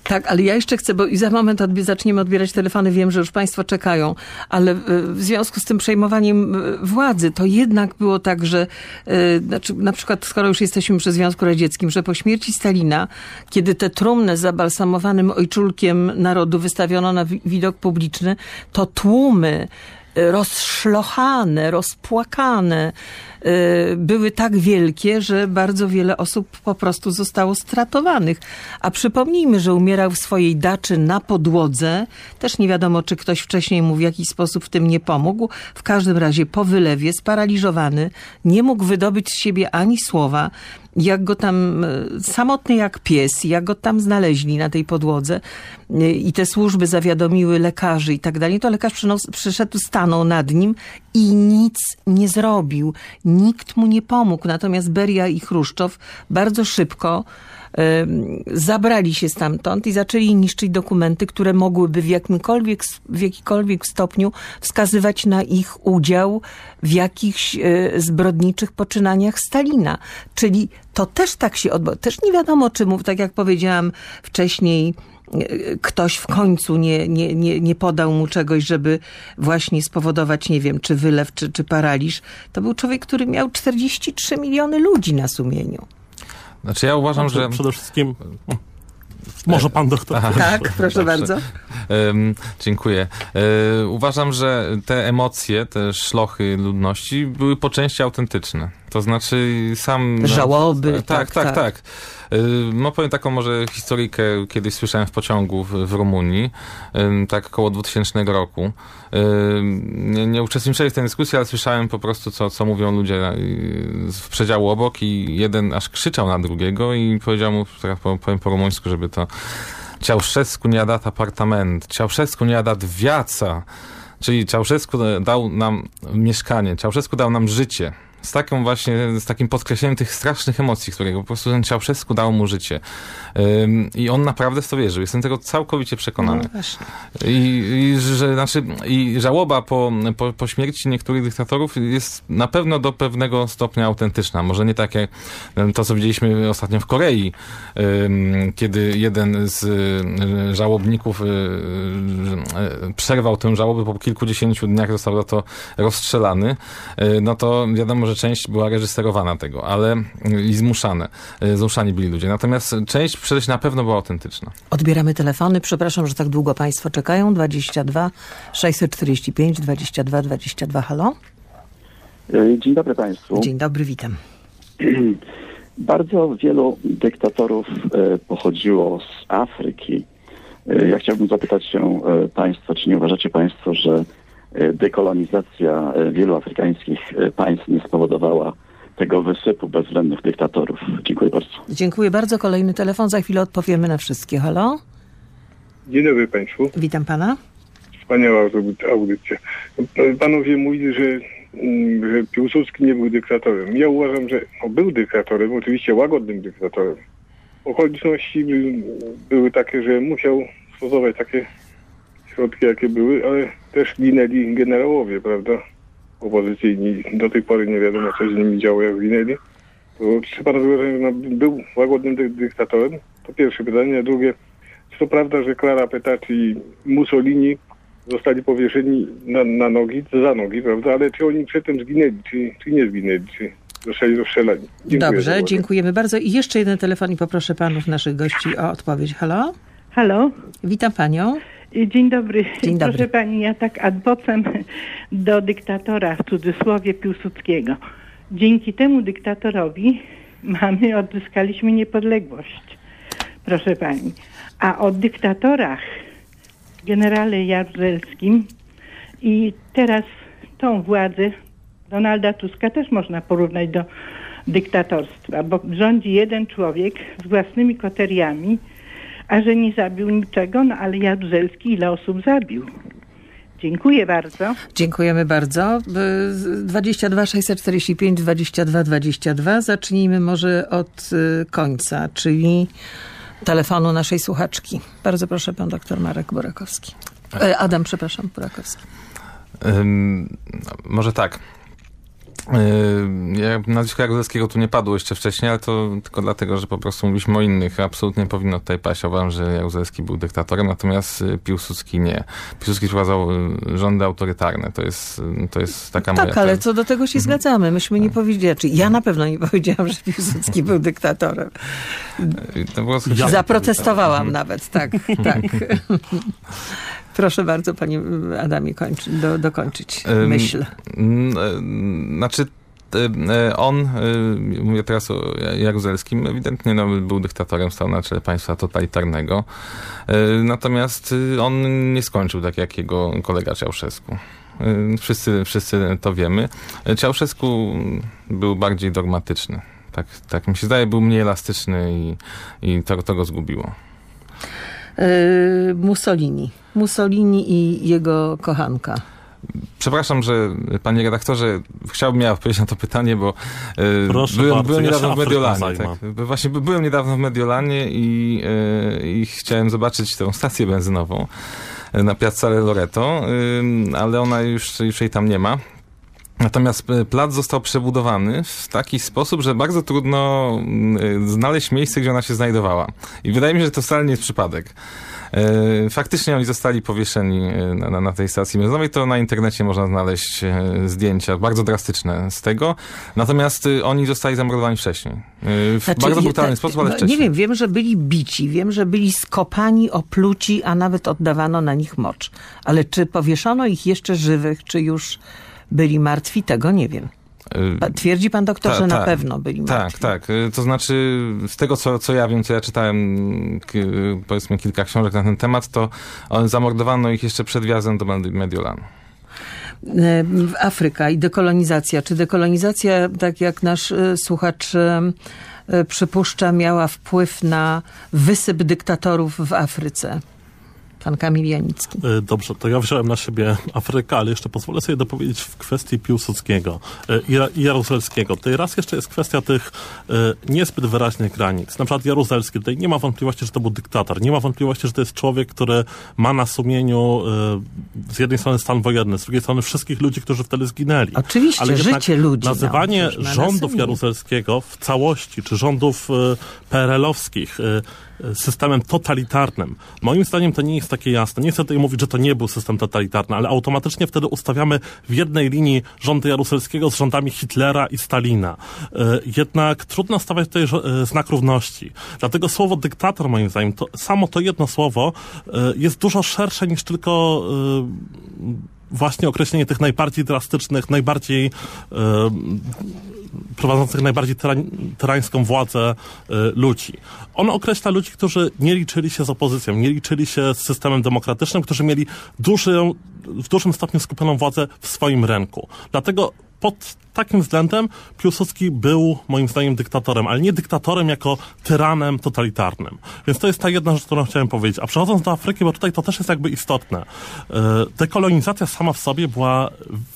Tak, ale ja jeszcze chcę, bo i za moment odbi zaczniemy odbierać telefony, wiem, że już państwo czekają, ale w związku z tym przejmowaniem e, władzy, to jednak było tak, że e, znaczy, na przykład, skoro już jesteśmy przy Związku Radzieckim, że po śmierci Stalina, kiedy te trumny z zabalsamowanym ojczulkiem narodu wystawiono na widok publiczny, to tłumy rozszlochane, rozpłakane, były tak wielkie, że bardzo wiele osób po prostu zostało stratowanych. A przypomnijmy, że umierał w swojej daczy na podłodze. Też nie wiadomo, czy ktoś wcześniej mu w jakiś sposób w tym nie pomógł. W każdym razie po wylewie, sparaliżowany, nie mógł wydobyć z siebie ani słowa jak go tam, e, samotny jak pies, jak go tam znaleźli na tej podłodze e, i te służby zawiadomiły lekarzy i tak dalej, to lekarz przyszedł, stanął nad nim i nic nie zrobił. Nikt mu nie pomógł. Natomiast Beria i Chruszczow bardzo szybko zabrali się stamtąd i zaczęli niszczyć dokumenty, które mogłyby w jakimkolwiek, w jakikolwiek stopniu wskazywać na ich udział w jakichś e, zbrodniczych poczynaniach Stalina. Czyli to też tak się odbyło. Też nie wiadomo, czy mu, tak jak powiedziałam wcześniej, ktoś w końcu nie, nie, nie, nie podał mu czegoś, żeby właśnie spowodować, nie wiem, czy wylew, czy, czy paraliż. To był człowiek, który miał 43 miliony ludzi na sumieniu.
Znaczy ja uważam,
znaczy,
że...
Przede wszystkim... Może pan doktor.
Tak, proszę
Dobrze.
bardzo.
Em, dziękuję. E, uważam, że te emocje, te szlochy ludności były po części autentyczne. To znaczy sam...
Żałoby,
tak, tak,
tak,
tak.
tak.
E, No powiem taką może historyjkę, kiedyś słyszałem w pociągu w, w Rumunii, tak około 2000 roku. Nie, nie uczestniczyłem w tej dyskusji, ale słyszałem po prostu, co, co mówią ludzie y, w przedziału obok i jeden aż krzyczał na drugiego i powiedział mu, teraz powiem po rumuńsku, żeby to Ceausescu nie dat apartament, Ceausescu nie dat wiaca, czyli Ceausescu dał nam mieszkanie, Ceausescu dał nam życie. Z taką właśnie, z takim podkreśleniem tych strasznych emocji, którego po prostu ten Ceausescu dał mu życie. Ym, I on naprawdę w to wierzył. Jestem tego całkowicie przekonany.
No.
I, i, że, znaczy, I żałoba po, po, po śmierci niektórych dyktatorów jest na pewno do pewnego stopnia autentyczna. Może nie tak jak em, to, co widzieliśmy ostatnio w Korei, em, kiedy jeden z e, żałobników e, e, przerwał tę żałobę po kilkudziesięciu dniach, został za to rozstrzelany. E, No to wiadomo, że część była reżyserowana tego, ale i zmuszane. E, Zmuszani byli ludzie. Natomiast część przecież na pewno była autentyczna.
Odbieramy telefony. Przepraszam, że tak długo Państwo czekają. 22 645 22 22. Halo?
E, Dzień dobry Państwu.
Dzień dobry, witam.
Bardzo wielu dyktatorów e, pochodziło z Afryki. Ja chciałbym zapytać się Państwa, czy nie uważacie Państwo, że dekolonizacja e, wielu afrykańskich e, państw nie spowodowała tego wysypu bezwzględnych dyktatorów? Dziękuję bardzo.
Dziękuję bardzo. Kolejny telefon. Za chwilę odpowiemy na wszystkie. Halo?
Dzień dobry Państwu.
Witam Pana.
Wspaniała audy- audycja. Panowie mówili, że, mm, że Piłsudski nie był dyktatorem. Ja uważam, że no, był dyktatorem, oczywiście łagodnym dyktatorem. Okoliczności by, były takie, że musiał stosować takie środki, jakie były, ale też ginęli generałowie, prawda? Opozycyjni. Do tej pory nie wiadomo, co z nimi działo, jak ginęli. To trzeba rozwiązać, że no, był łagodnym dy- dyktatorem. To pierwsze pytanie. A drugie, czy to prawda, że Clara Petacci i Mussolini zostali powieszeni na, na nogi, za nogi, prawda? Ale czy oni przedtem zginęli, czy, czy nie zginęli, czy zostali rozstrzelani? Dziękuję
Dobrze, dziękujemy bardzo. I jeszcze jeden telefon i poproszę Panów, naszych gości o odpowiedź. Halo?
Halo,
Witam Panią.
Dzień dobry.
Dzień dobry.
Proszę pani, ja tak ad vocem do dyktatora, w cudzysłowie Piłsudskiego. Dzięki temu dyktatorowi mamy, odzyskaliśmy niepodległość. Proszę pani. A o dyktatorach, generale Jaruzelskim i teraz tą władzę Donalda Tuska też można porównać do dyktatorstwa, bo rządzi jeden człowiek z własnymi koteriami, a że nie zabił niczego, no ale Jaruzelski ile osób zabił? Dziękuję bardzo.
Dziękujemy bardzo. Y, 22 645 22 22. Zacznijmy może od y, końca, czyli telefonu naszej słuchaczki. Bardzo proszę, pan doktor Marek Borakowski. E, Adam, przepraszam, Borakowski.
Ym, może tak. Ym, Ja, nazwisko Jaruzelskiego tu nie padło jeszcze wcześniej, ale to tylko dlatego, że po prostu mówiliśmy o innych. Absolutnie nie powinno tutaj paść. Uważam, że Jaruzelski był dyktatorem, natomiast y, Piłsudski nie. Piłsudski wprowadzał y, rządy autorytarne. To jest, y, to jest taka moja...
Tak, ale co do tego się zgadzamy. Myśmy nie powiedzieli, czy ja na pewno nie powiedziałam, że Piłsudski był dyktatorem. Zaprotestowałam nawet, tak, tak. Proszę bardzo, panie Adamie, kończy, do, dokończyć myśl.
E, Znaczy, e, e, on, mówię teraz o Jaruzelskim, ewidentnie no, był dyktatorem, stał na czele państwa totalitarnego. Natomiast on nie skończył tak jak jego kolega. E, Wszyscy, wszyscy to wiemy. Ceausescu był bardziej dogmatyczny. Tak, tak mi się zdaje, był mniej elastyczny i, i to, to go zgubiło.
Yy, Mussolini. Mussolini i jego kochanka.
Przepraszam, że panie redaktorze, chciałbym ja odpowiedzieć na to pytanie, bo e,
Proszę
byłem,
bardzo,
byłem
ja
niedawno w Mediolanie. Tak. Właśnie by- byłem niedawno w Mediolanie i, e, i chciałem zobaczyć tę stację benzynową e, na Piazzale Loreto, ale ona już, już jej tam nie ma. Natomiast e, plac został przebudowany w taki sposób, że bardzo trudno mm, e, znaleźć miejsce, gdzie ona się znajdowała. I wydaje mi się, że to wcale nie jest przypadek. E, Faktycznie oni zostali powieszeni na, na, tej stacji benzynowej, to na internecie można znaleźć zdjęcia bardzo drastyczne z tego. Natomiast oni zostali zamordowani wcześniej. W
Znaczy,
bardzo brutalny
tak,
sposób, ale
no,
wcześniej.
Nie wiem, wiem, że byli bici, wiem, że byli skopani, opluci, a nawet oddawano na nich mocz. Ale czy powieszono ich jeszcze żywych, czy już byli martwi, tego nie wiem.
E,
Pa- Twierdzi pan doktor,
Ta-
że na
tak.
pewno byli martwi.
Tak, tak. Y, To znaczy, z tego co, co ja wiem, co ja czytałem, powiedzmy kilka książek na ten temat, to o, zamordowano ich jeszcze przed wjazdem do Medi- Mediolanu.
E, Afryka i dekolonizacja. Czy dekolonizacja, tak jak nasz e, słuchacz e, e, przypuszcza, miała wpływ na wysyp dyktatorów w Afryce? Pan Kamil Janicki.
E, Dobrze, to ja wziąłem na siebie Afrykę, ale jeszcze pozwolę sobie dopowiedzieć w kwestii Piłsudskiego e, i Jaruzelskiego. Tutaj raz jeszcze jest kwestia tych e, niezbyt wyraźnych granic. Na przykład Jaruzelski, tutaj nie ma wątpliwości, że to był dyktator. Nie ma wątpliwości, że to jest człowiek, który ma na sumieniu z jednej strony stan wojenny, z drugiej strony wszystkich ludzi, którzy wtedy zginęli.
Oczywiście,
Ale
życie ludzi, no,
Nazywanie
na
rządów
sumieniu.
Jaruzelskiego w całości, czy rządów PRL-owskich systemem totalitarnym, moim zdaniem to nie jest takie jasne. Nie chcę tutaj mówić, że to nie był system totalitarny, ale automatycznie wtedy ustawiamy w jednej linii rządy Jaruzelskiego z rządami Hitlera i Stalina. E, Jednak trudno stawiać tutaj e, znak równości. Dlatego słowo dyktator, moim zdaniem, to samo to jedno słowo e, jest dużo szersze niż tylko właśnie określenie tych najbardziej drastycznych, najbardziej prowadzących najbardziej tyrań, tyrańską władzę y, ludzi. On określa ludzi, którzy nie liczyli się z opozycją, nie liczyli się z systemem demokratycznym, którzy mieli dużą, w dużym stopniu skupioną władzę w swoim ręku. Dlatego pod takim względem Piłsudski był moim zdaniem dyktatorem, ale nie dyktatorem jako tyranem totalitarnym. Więc to jest ta jedna rzecz, którą chciałem powiedzieć. A przechodząc do Afryki, bo tutaj to też jest jakby istotne. E, Dekolonizacja sama w sobie była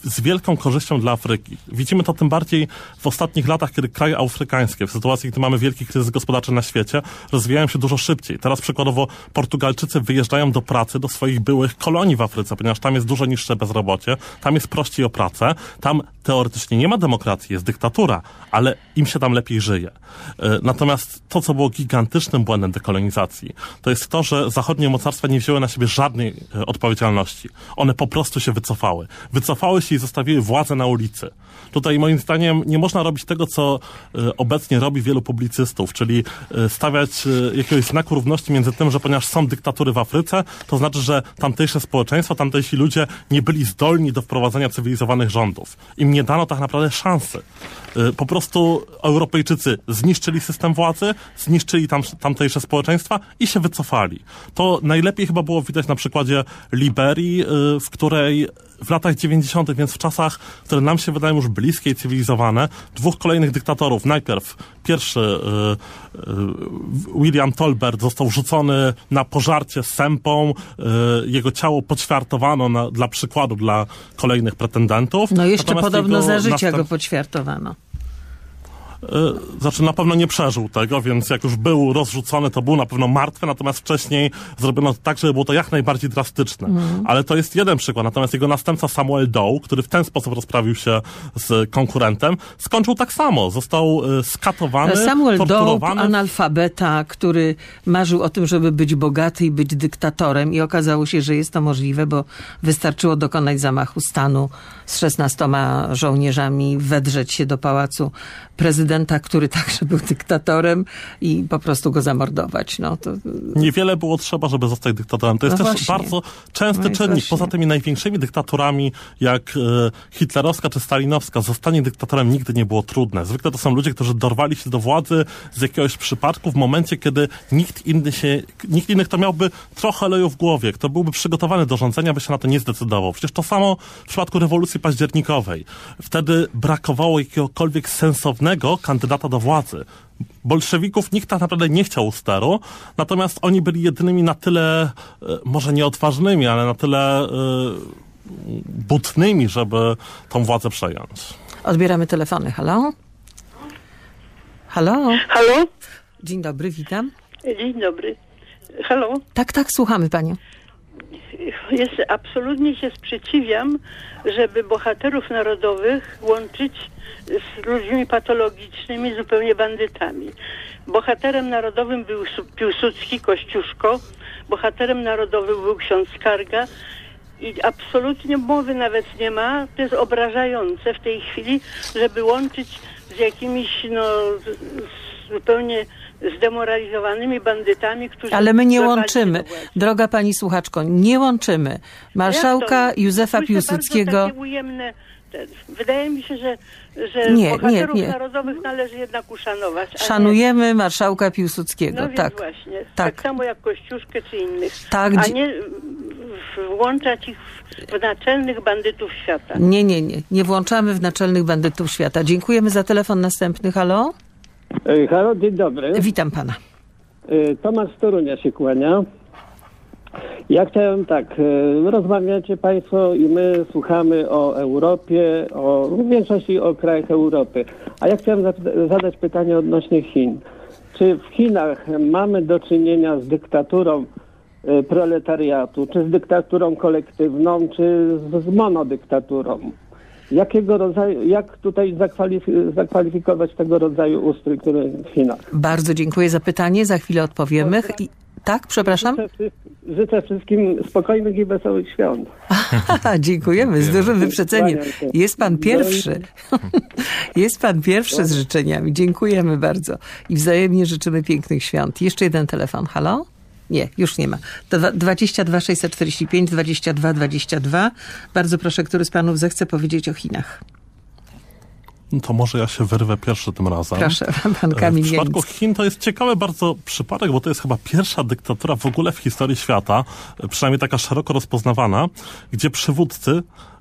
z wielką korzyścią dla Afryki. Widzimy to tym bardziej w ostatnich latach, kiedy kraje afrykańskie, w sytuacji, gdy mamy wielki kryzys gospodarczy na świecie, rozwijają się dużo szybciej. Teraz przykładowo Portugalczycy wyjeżdżają do pracy do swoich byłych kolonii w Afryce, ponieważ tam jest dużo niższe bezrobocie, tam jest prościej o pracę, tam teoretycznie nie ma demokracji, jest dyktatura, ale im się tam lepiej żyje. E, Natomiast to, co było gigantycznym błędem dekolonizacji, to jest to, że zachodnie mocarstwa nie wzięły na siebie żadnej e, odpowiedzialności. One po prostu się wycofały. Wycofały się i zostawiły władzę na ulicy. Tutaj moim zdaniem nie można robić tego, co e, obecnie robi wielu publicystów, czyli stawiać jakiegoś znaku równości między tym, że ponieważ są dyktatury w Afryce, to znaczy, że tamtejsze społeczeństwo, tamtejsi ludzie nie byli zdolni do wprowadzenia cywilizowanych rządów. Im nie dano tak naprawdę szansy. E, Po prostu Europejczycy zniszczyli system władzy, zniszczyli tam, tamtejsze społeczeństwa i się wycofali. To najlepiej chyba było widać na przykładzie Liberii, e, w której w latach 90., więc w czasach, które nam się wydają już bliskie i cywilizowane, dwóch kolejnych dyktatorów. Najpierw pierwszy e, William Tolbert został rzucony na pożarcie z sępą, jego ciało poćwiartowano na, dla przykładu dla kolejnych pretendentów.
No jeszcze
Natomiast
podobno za życia
następ-
go poćwiartowano.
E, Znaczy na pewno nie przeżył tego, więc jak już był rozrzucony, to był na pewno martwy, natomiast wcześniej zrobiono to tak, żeby było to jak najbardziej drastyczne. Ale to jest jeden przykład. Natomiast jego następca Samuel Doe, który w ten sposób rozprawił się z konkurentem, skończył tak samo. Został e, skatowany,
Samuel Doe,
torturowany.
analfabeta, który marzył o tym, żeby być bogaty i być dyktatorem i okazało się, że jest to możliwe, bo wystarczyło dokonać zamachu stanu z 16 żołnierzami, wedrzeć się do pałacu prezydenta, który także był dyktatorem i po prostu go zamordować. No, to,
Niewiele było trzeba, żeby zostać dyktatorem. To jest
No
też bardzo częsty
No
czynnik.
właśnie.
Poza tymi największymi dyktaturami, jak e, hitlerowska czy stalinowska, zostanie dyktatorem nigdy nie było trudne. Zwykle to są ludzie, którzy dorwali się do władzy z jakiegoś przypadku w momencie, kiedy nikt inny się, nikt inny, kto miałby trochę oleju w głowie, kto byłby przygotowany do rządzenia, by się na to nie zdecydował. Przecież to samo w przypadku rewolucji październikowej. Wtedy brakowało jakiegokolwiek sensownego kandydata do władzy bolszewików nikt tak naprawdę nie chciał u steru, natomiast oni byli jedynymi na tyle, e, może nie odważnymi, ale na tyle e, butnymi, żeby tą władzę przejąć.
odbieramy telefony. Halo? Halo?
Halo?
Dzień dobry, witam.
Dzień dobry. Halo?
Tak, tak, słuchamy panią.
Jest, absolutnie się sprzeciwiam, żeby bohaterów narodowych łączyć z ludźmi patologicznymi, zupełnie bandytami. Bohaterem narodowym był Su- Piłsudski, Kościuszko, bohaterem narodowym był ksiądz Karga i absolutnie mowy nawet nie ma. To jest obrażające w tej chwili, żeby łączyć z jakimiś no, zupełnie zdemoralizowanymi bandytami, którzy...
Ale my nie łączymy. Droga pani słuchaczko, nie łączymy. Marszałka
Jak to?
Józefa Piłsudskiego.
wydaje mi się, że, że
Nie, nie,
bohaterów
nie.
narodowych należy jednak uszanować. a nie-
Szanujemy marszałka Piłsudskiego.
No
tak.
właśnie. Tak.
Tak.
samo jak Kościuszkę czy innych.
Tak,
a nie włączać ich w naczelnych bandytów świata.
Nie, nie, nie. Nie włączamy w naczelnych bandytów świata. Dziękujemy za telefon następny. Halo?
E, Halo, dzień dobry.
Witam pana.
E, Tomasz Torunia się kłania. Ja chciałem tak, e, rozmawiacie Państwo i my słuchamy o Europie, o, w większości o krajach Europy. A ja chciałem zadać pytanie odnośnie Chin. Czy w Chinach mamy do czynienia z dyktaturą proletariatu, czy z dyktaturą kolektywną, czy z monodyktaturą? Jakiego rodzaju, jak tutaj zakwalif- zakwalifikować tego rodzaju ustrój, który w Chinach?
Bardzo dziękuję za pytanie. Za chwilę odpowiemy. I, tak, przepraszam?
Życzę, życzę wszystkim spokojnych i wesołych świąt.
Dziękujemy z dużym wyprzedzeniem. Jest pan pierwszy. Jest pan pierwszy z życzeniami. Dziękujemy bardzo. I wzajemnie życzymy pięknych świąt. Jeszcze jeden telefon. Halo? Nie, już nie ma. To dwa- 22 645 22 22. Bardzo proszę, który z panów zechce powiedzieć o Chinach.
No To może ja się wyrwę pierwszy tym razem.
Proszę, pan
E,
Kamil
W przypadku. Chin to jest ciekawy bardzo przypadek, bo to jest chyba pierwsza dyktatura w ogóle w historii świata, e, przynajmniej taka szeroko rozpoznawana, gdzie przywódcy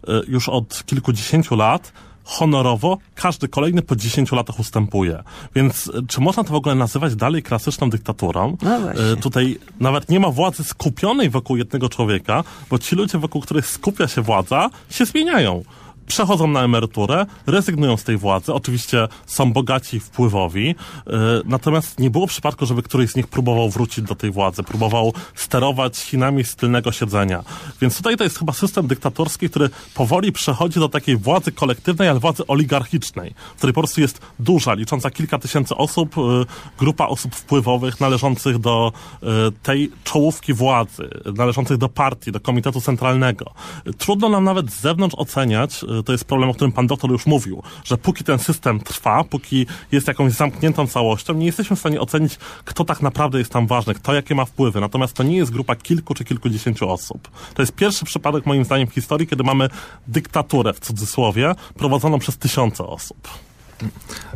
e, już od kilkudziesięciu lat honorowo każdy kolejny po 10 latach ustępuje. Więc e, czy można to w ogóle nazywać dalej klasyczną dyktaturą?
No.
E, Tutaj nawet nie ma władzy skupionej wokół jednego człowieka, bo ci ludzie, wokół których skupia się władza, się zmieniają przechodzą na emeryturę, rezygnują z tej władzy. Oczywiście są bogaci wpływowi, yy, natomiast nie było przypadku, żeby któryś z nich próbował wrócić do tej władzy, próbował sterować Chinami z tylnego siedzenia. Więc tutaj to jest chyba system dyktatorski, który powoli przechodzi do takiej władzy kolektywnej, ale władzy oligarchicznej, w której po prostu jest duża, licząca kilka tysięcy osób, yy, grupa osób wpływowych należących do yy, tej czołówki władzy, należących do partii, do komitetu centralnego. Trudno nam nawet z zewnątrz oceniać, to jest problem, o którym pan doktor już mówił, że póki ten system trwa, póki jest jakąś zamkniętą całością, nie jesteśmy w stanie ocenić, kto tak naprawdę jest tam ważny, kto jakie ma wpływy. Natomiast to nie jest grupa kilku czy kilkudziesięciu osób. To jest pierwszy przypadek moim zdaniem w historii, kiedy mamy dyktaturę w cudzysłowie prowadzoną przez tysiące osób.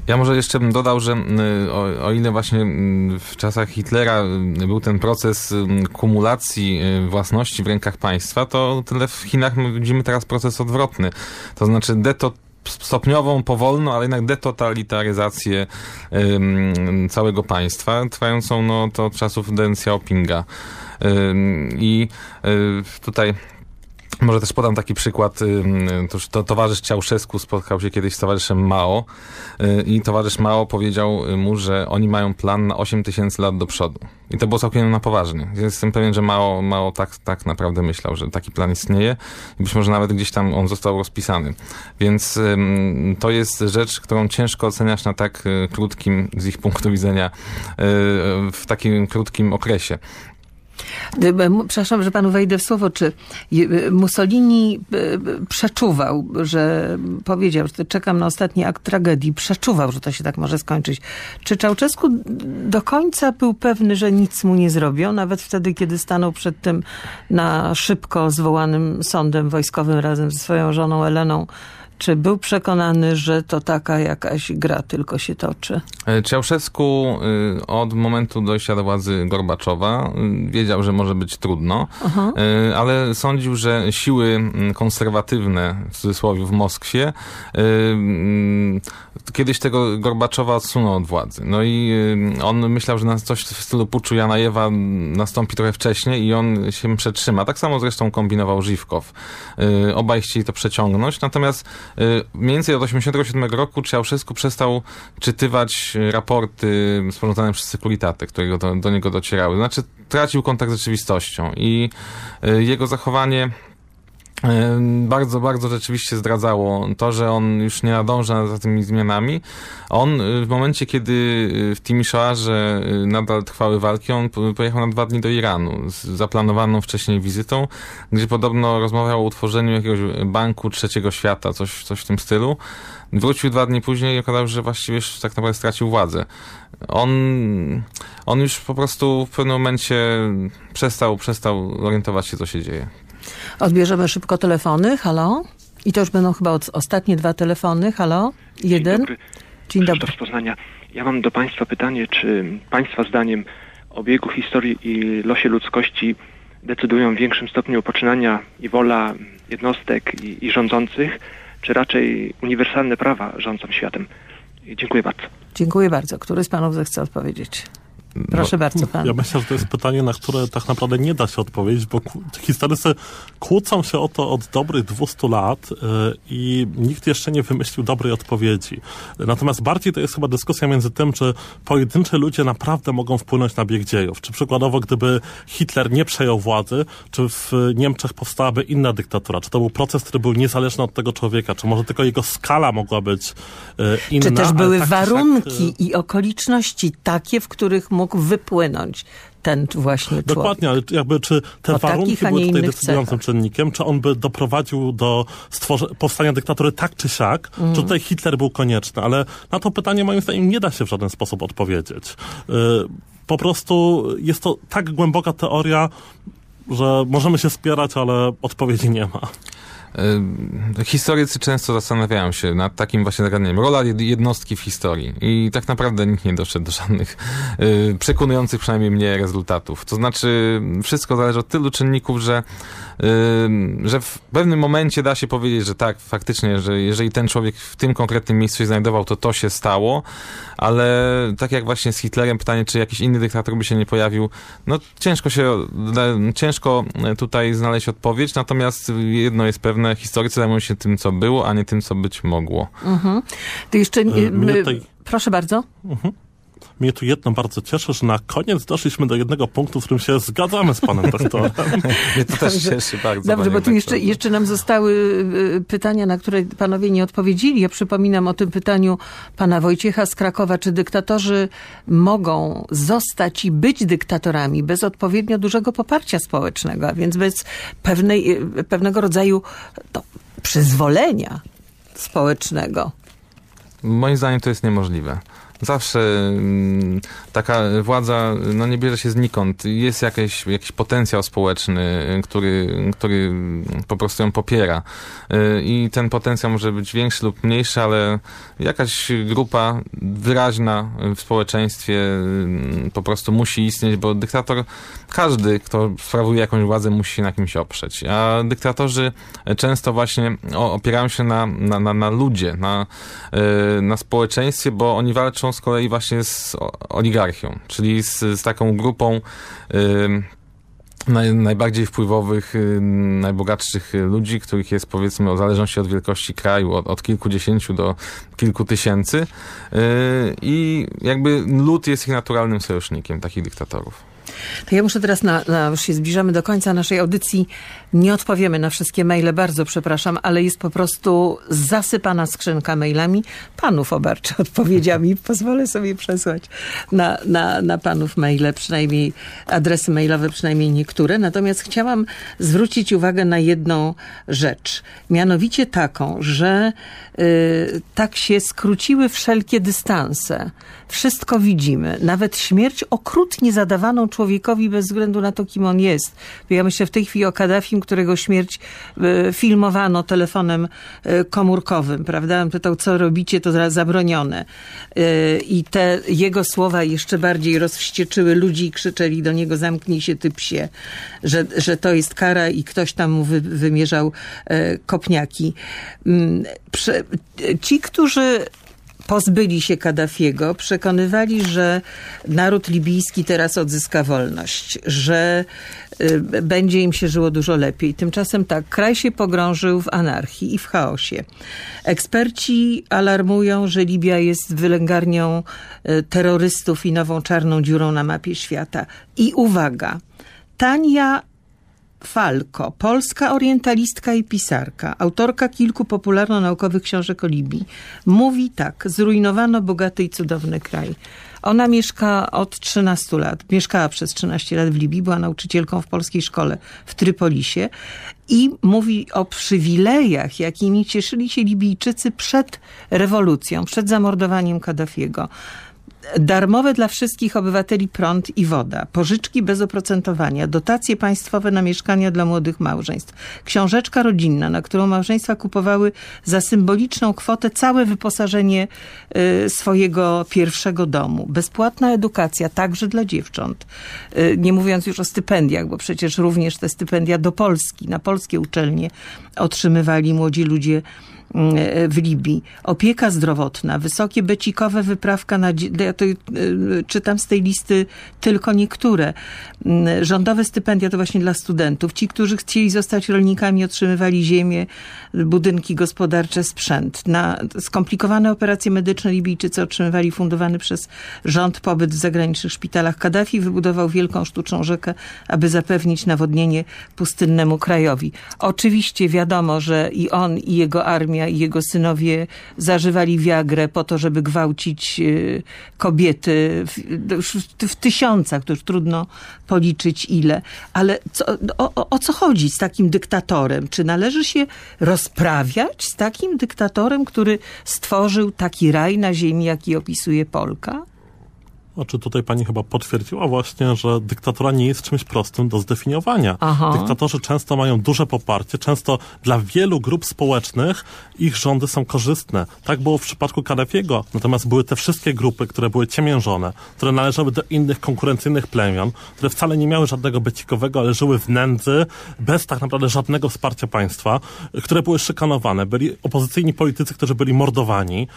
Ja może jeszcze bym dodał, że y, o, o ile właśnie y, w czasach Hitlera y, był ten proces y, kumulacji własności w rękach państwa, to tyle w Chinach my widzimy teraz proces odwrotny. To znaczy deto stopniową, powolną, ale jednak detotalizaryzację ym, całego państwa, trwającą no, to od czasów Deng Xiaopinga. Ym, I y, tutaj może też podam taki przykład. ym, To, to towarzysz Ciałszewsku spotkał się kiedyś z towarzyszem Mao y, i towarzysz Mao powiedział mu, że oni mają plan na 8 tysięcy lat do przodu. I to było całkiem na poważnie. Jestem pewien, że Mao, Mao tak, tak naprawdę myślał, że taki plan istnieje być może nawet gdzieś tam on został rozpisany. Więc to jest rzecz, którą ciężko oceniać na tak y, krótkim, z ich punktu widzenia, y, w takim krótkim okresie.
Y, Przepraszam, że panu wejdę w słowo. Czy y, Mussolini y, y, przeczuwał, że powiedział, że czekam na ostatni akt tragedii, przeczuwał, że to się tak może skończyć. Czy Czałczesku do końca był pewny, że nic mu nie zrobią, nawet wtedy, kiedy stanął przed tym na szybko zwołanym sądem wojskowym razem ze swoją żoną Eleną? Czy był przekonany, że to taka jakaś gra tylko się toczy?
E, Ceausescu y, od momentu dojścia do władzy Gorbaczowa y, wiedział, że może być trudno, y, ale sądził, że siły mm, konserwatywne, w cudzysłowie, w Moskwie y, mm, kiedyś tego Gorbaczowa odsuną od władzy. No i y, on myślał, że coś w stylu puczu Janajewa nastąpi trochę wcześniej i on się przetrzyma. Tak samo zresztą kombinował Żywkow. Obaj chcieli to przeciągnąć, natomiast mniej więcej od 87 roku Ceausescu przestał czytywać raporty sporządzane przez Securitate, które do, do niego docierały. Znaczy tracił kontakt z rzeczywistością i jego zachowanie bardzo, bardzo rzeczywiście zdradzało to, że on już nie nadąża za tymi zmianami. On y, w momencie, kiedy y, w Timisoarze y, nadal trwały walki, on pojechał na dwa dni do Iranu z zaplanowaną wcześniej wizytą, gdzie podobno rozmawiał o utworzeniu jakiegoś banku trzeciego świata, coś, coś w tym stylu. Wrócił dwa dni później i okazało się, że właściwie już tak naprawdę stracił władzę. On, on już po prostu w pewnym momencie przestał, przestał orientować się, co się dzieje.
Odbierzemy szybko telefony. Halo? I to już będą chyba ostatnie dwa telefony. Halo? Jeden?
Dzień dobry.
Dzień dobry.
z Poznania. Ja mam do Państwa pytanie, czy Państwa zdaniem o biegu historii i losie ludzkości decydują w większym stopniu poczynania i wola jednostek i, i rządzących, czy raczej uniwersalne prawa rządzą światem? Dziękuję bardzo.
Dziękuję bardzo. Który z Panów zechce odpowiedzieć? Proszę no, bardzo pan.
Ja myślę, że to jest pytanie, na które tak naprawdę nie da się odpowiedzieć, bo historycy kłócą się o to od dobrych 200 lat yy, i nikt jeszcze nie wymyślił dobrej odpowiedzi. Natomiast bardziej to jest chyba dyskusja między tym, czy pojedynczy ludzie naprawdę mogą wpłynąć na bieg dziejów. Czy przykładowo, gdyby Hitler nie przejął władzy, czy w Niemczech powstałaby inna dyktatura? Czy to był proces, który był niezależny od tego człowieka? Czy może tylko jego skala mogła być inna?
Czy też były tak warunki tak, yy... i okoliczności takie, w których mógł mógł wypłynąć ten właśnie człowiek.
Dokładnie, ale jakby czy te o warunki takich, były tutaj decydującym cechach. czynnikiem, czy on by doprowadził do powstania dyktatury tak czy siak, mm. czy tutaj Hitler był konieczny, ale na to pytanie moim zdaniem nie da się w żaden sposób odpowiedzieć. Y, po prostu jest to tak głęboka teoria, że możemy się spierać, ale odpowiedzi nie ma.
Historycy często zastanawiają się nad takim właśnie zagadnieniem. Rola jednostki w historii. I tak naprawdę nikt nie doszedł do żadnych y, przekonujących przynajmniej mnie rezultatów. To znaczy, wszystko zależy od tylu czynników, że że w pewnym momencie da się powiedzieć, że tak, faktycznie, że jeżeli ten człowiek w tym konkretnym miejscu się znajdował, to to się stało, ale tak jak właśnie z Hitlerem, pytanie, czy jakiś inny dyktator by się nie pojawił, no ciężko się, ciężko tutaj znaleźć odpowiedź, natomiast jedno jest pewne, historycy zajmują się tym, co było, a nie tym, co być mogło. Mhm.
To jeszcze... E, tutaj... Proszę bardzo. Mhm.
Mnie tu jedno bardzo cieszy, że na koniec doszliśmy do jednego punktu, w którym się zgadzamy z panem doktorem.
Mnie to też cieszy bardzo.
Dobrze, bo tu jeszcze, jeszcze nam zostały y, pytania, na które panowie nie odpowiedzieli. Ja przypominam o tym pytaniu pana Wojciecha z Krakowa. Czy dyktatorzy mogą zostać i być dyktatorami bez odpowiednio dużego poparcia społecznego, a więc bez pewnej, y, pewnego rodzaju no, przyzwolenia społecznego?
Moim zdaniem to jest niemożliwe. Zawsze mm, taka władza no, nie bierze się znikąd. Jest jakiś, jakiś potencjał społeczny, który, który po prostu ją popiera. Y, I ten potencjał może być większy lub mniejszy, ale jakaś grupa wyraźna w społeczeństwie mm, po prostu musi istnieć, bo dyktator, każdy, kto sprawuje jakąś władzę, musi się na kimś oprzeć. A dyktatorzy często właśnie opierają się na, na, na, na ludzie, na, y, na społeczeństwie, bo oni walczą z kolei właśnie z oligarchią, czyli z, z taką grupą naj, najbardziej wpływowych, y, najbogatszych ludzi, których jest powiedzmy o zależności od wielkości kraju od, od kilkudziesięciu do kilku tysięcy y, i jakby lud jest ich naturalnym sojusznikiem, takich dyktatorów.
To ja muszę teraz, na, na, już się zbliżamy do końca naszej audycji, nie odpowiemy na wszystkie maile, bardzo przepraszam, ale jest po prostu zasypana skrzynka mailami panów obarczy odpowiedziami. Pozwolę sobie przesłać na, na, na panów maile, przynajmniej adresy mailowe, przynajmniej niektóre. Natomiast chciałam zwrócić uwagę na jedną rzecz. Mianowicie taką, że y, tak się skróciły wszelkie dystanse. Wszystko widzimy. Nawet śmierć okrutnie zadawaną człowiekowi bez względu na to, kim on jest. Ja myślę w tej chwili o Którego śmierć y, filmowano telefonem y, komórkowym, prawda? On pytał, co robicie, to zabronione. Y, I te jego słowa jeszcze bardziej rozwścieczyły ludzi i krzyczeli do niego, zamknij się ty psie, że, że to jest kara i ktoś tam mu wy, wymierzał kopniaki. Mm, ci, którzy pozbyli się Kaddafiego, przekonywali, że naród libijski teraz odzyska wolność, że będzie im się żyło dużo lepiej. Tymczasem tak, kraj się pogrążył w anarchii i w chaosie. Eksperci alarmują, że Libia jest wylęgarnią y, terrorystów i nową czarną dziurą na mapie świata. I uwaga, Tania Falko, polska orientalistka i pisarka, autorka kilku popularno-naukowych książek o Libii, mówi tak, zrujnowano bogaty i cudowny kraj. Ona mieszka od 13 lat, mieszkała przez 13 lat w Libii, była nauczycielką w polskiej szkole w Trypolisie i mówi o przywilejach, jakimi cieszyli się Libijczycy przed rewolucją, przed zamordowaniem Kaddafiego darmowe dla wszystkich obywateli prąd i woda, pożyczki bez oprocentowania, dotacje państwowe na mieszkania dla młodych małżeństw, książeczka rodzinna, na którą małżeństwa kupowały za symboliczną kwotę całe wyposażenie y, swojego pierwszego domu, bezpłatna edukacja także dla dziewcząt, y, nie mówiąc już o stypendiach, bo przecież również te stypendia do Polski, na polskie uczelnie otrzymywali młodzi ludzie w Libii. Opieka zdrowotna, wysokie becikowe wyprawka na... Ja to y, czytam z tej listy tylko niektóre. Mm, rządowe stypendia to właśnie dla studentów. Ci, którzy chcieli zostać rolnikami, otrzymywali ziemię, budynki gospodarcze, sprzęt. Na skomplikowane operacje medyczne Libijczycy otrzymywali fundowany przez rząd pobyt w zagranicznych szpitalach. Kaddafi wybudował wielką sztuczną rzekę, aby zapewnić nawodnienie pustynnemu krajowi. Oczywiście wiadomo, że i on, i jego armia i jego synowie zażywali wiagrę po to, żeby gwałcić e, kobiety w, w tysiącach, to już trudno policzyć ile. Ale co, o, o co chodzi z takim dyktatorem? Czy należy się rozprawiać z takim dyktatorem, który stworzył taki raj na ziemi, jaki opisuje Polka?
Znaczy tutaj pani chyba potwierdziła właśnie, że dyktatura nie jest czymś prostym do zdefiniowania. Aha. Dyktatorzy często mają duże poparcie, często dla wielu grup społecznych ich rządy są korzystne. Tak było w przypadku Kaddafiego, natomiast były te wszystkie grupy, które były ciemiężone, które należały do innych konkurencyjnych plemion, które wcale nie miały żadnego becikowego, ale żyły w nędzy, bez tak naprawdę żadnego wsparcia państwa, które były szykanowane. Byli opozycyjni politycy, którzy byli mordowani.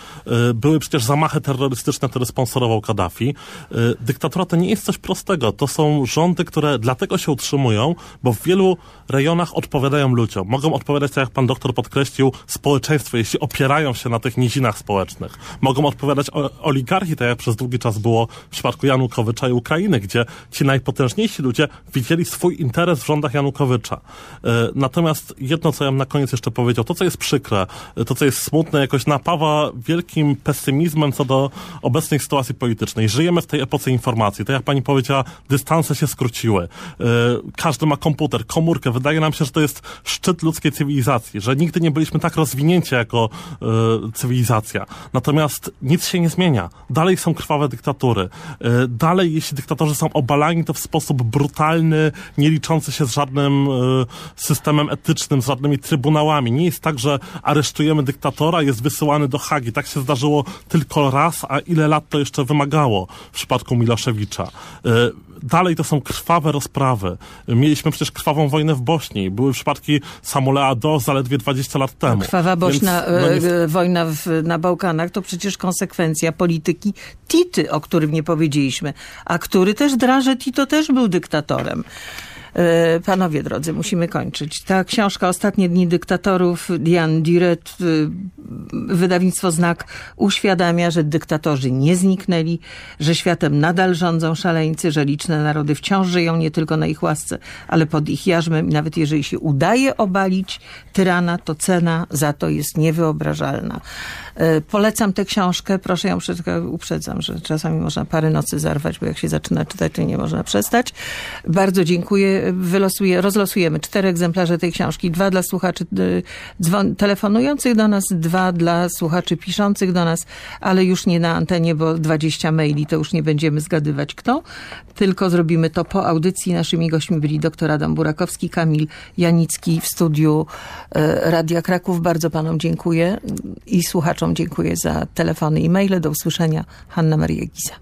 Y, były przecież zamachy terrorystyczne, które sponsorował Kaddafi. Y, dyktatura to nie jest coś prostego. To są rządy, które dlatego się utrzymują, bo w wielu rejonach odpowiadają ludziom. Mogą odpowiadać, tak jak pan doktor podkreślił, społeczeństwo, jeśli opierają się na tych nizinach społecznych. Mogą odpowiadać oligarchii, tak jak przez długi czas było w przypadku Janukowycza i Ukrainy, gdzie ci najpotężniejsi ludzie widzieli swój interes w rządach Janukowycza. Y, natomiast jedno, co ja na koniec jeszcze powiedział, to co jest przykre, y, to co jest smutne, jakoś napawa wielkim pesymizmem co do obecnej sytuacji politycznej. Żyjemy w tej epoce informacji. Tak jak pani powiedziała, dystanse się skróciły. E, każdy ma komputer, komórkę. Wydaje nam się, że to jest szczyt ludzkiej cywilizacji, że nigdy nie byliśmy tak rozwinięci jako e, cywilizacja. Natomiast nic się nie zmienia. Dalej są krwawe dyktatury. E, dalej, jeśli dyktatorzy są obalani, to w sposób brutalny, nie liczący się z żadnym systemem etycznym, z żadnymi trybunałami. Nie jest tak, że aresztujemy dyktatora, jest wysyłany do Hagi. Tak się zdarzyło tylko raz, a ile lat to jeszcze wymagało w przypadku Miloszewicza. E, dalej to są krwawe rozprawy. Mieliśmy przecież krwawą wojnę w Bośni. Były przypadki Samulea Do zaledwie 20 lat temu.
Krwawa Bośna, Więc, no nie... E, wojna w, na Bałkanach to przecież konsekwencja polityki Tity, o którym nie powiedzieliśmy. A który też draże Tito też był dyktatorem. E, panowie drodzy, musimy kończyć. Ta książka Ostatnie dni dyktatorów Diane Duret, e, wydawnictwo Znak uświadamia, że dyktatorzy nie zniknęli, że światem nadal rządzą szaleńcy, że liczne narody wciąż żyją nie tylko na ich łasce, ale pod ich jarzmem i nawet jeżeli się udaje obalić tyrana, to cena za to jest niewyobrażalna. E, polecam tę książkę, proszę ją uprzedzam, że czasami można parę nocy zarwać, bo jak się zaczyna czytać, to nie można przestać. Bardzo dziękuję. Wylosuję, rozlosujemy cztery egzemplarze tej książki. Dwa dla słuchaczy e, dzwon, telefonujących do nas, dwa dla słuchaczy piszących do nas, ale już nie na antenie, bo 20 maili to już nie będziemy zgadywać kto, tylko zrobimy to po audycji. Naszymi gośćmi byli dr Adam Burakowski, Kamil Janicki w studiu e, Radia Kraków. Bardzo panom dziękuję i słuchaczom dziękuję za telefony i maile. Do usłyszenia. Hanna Maria Giza.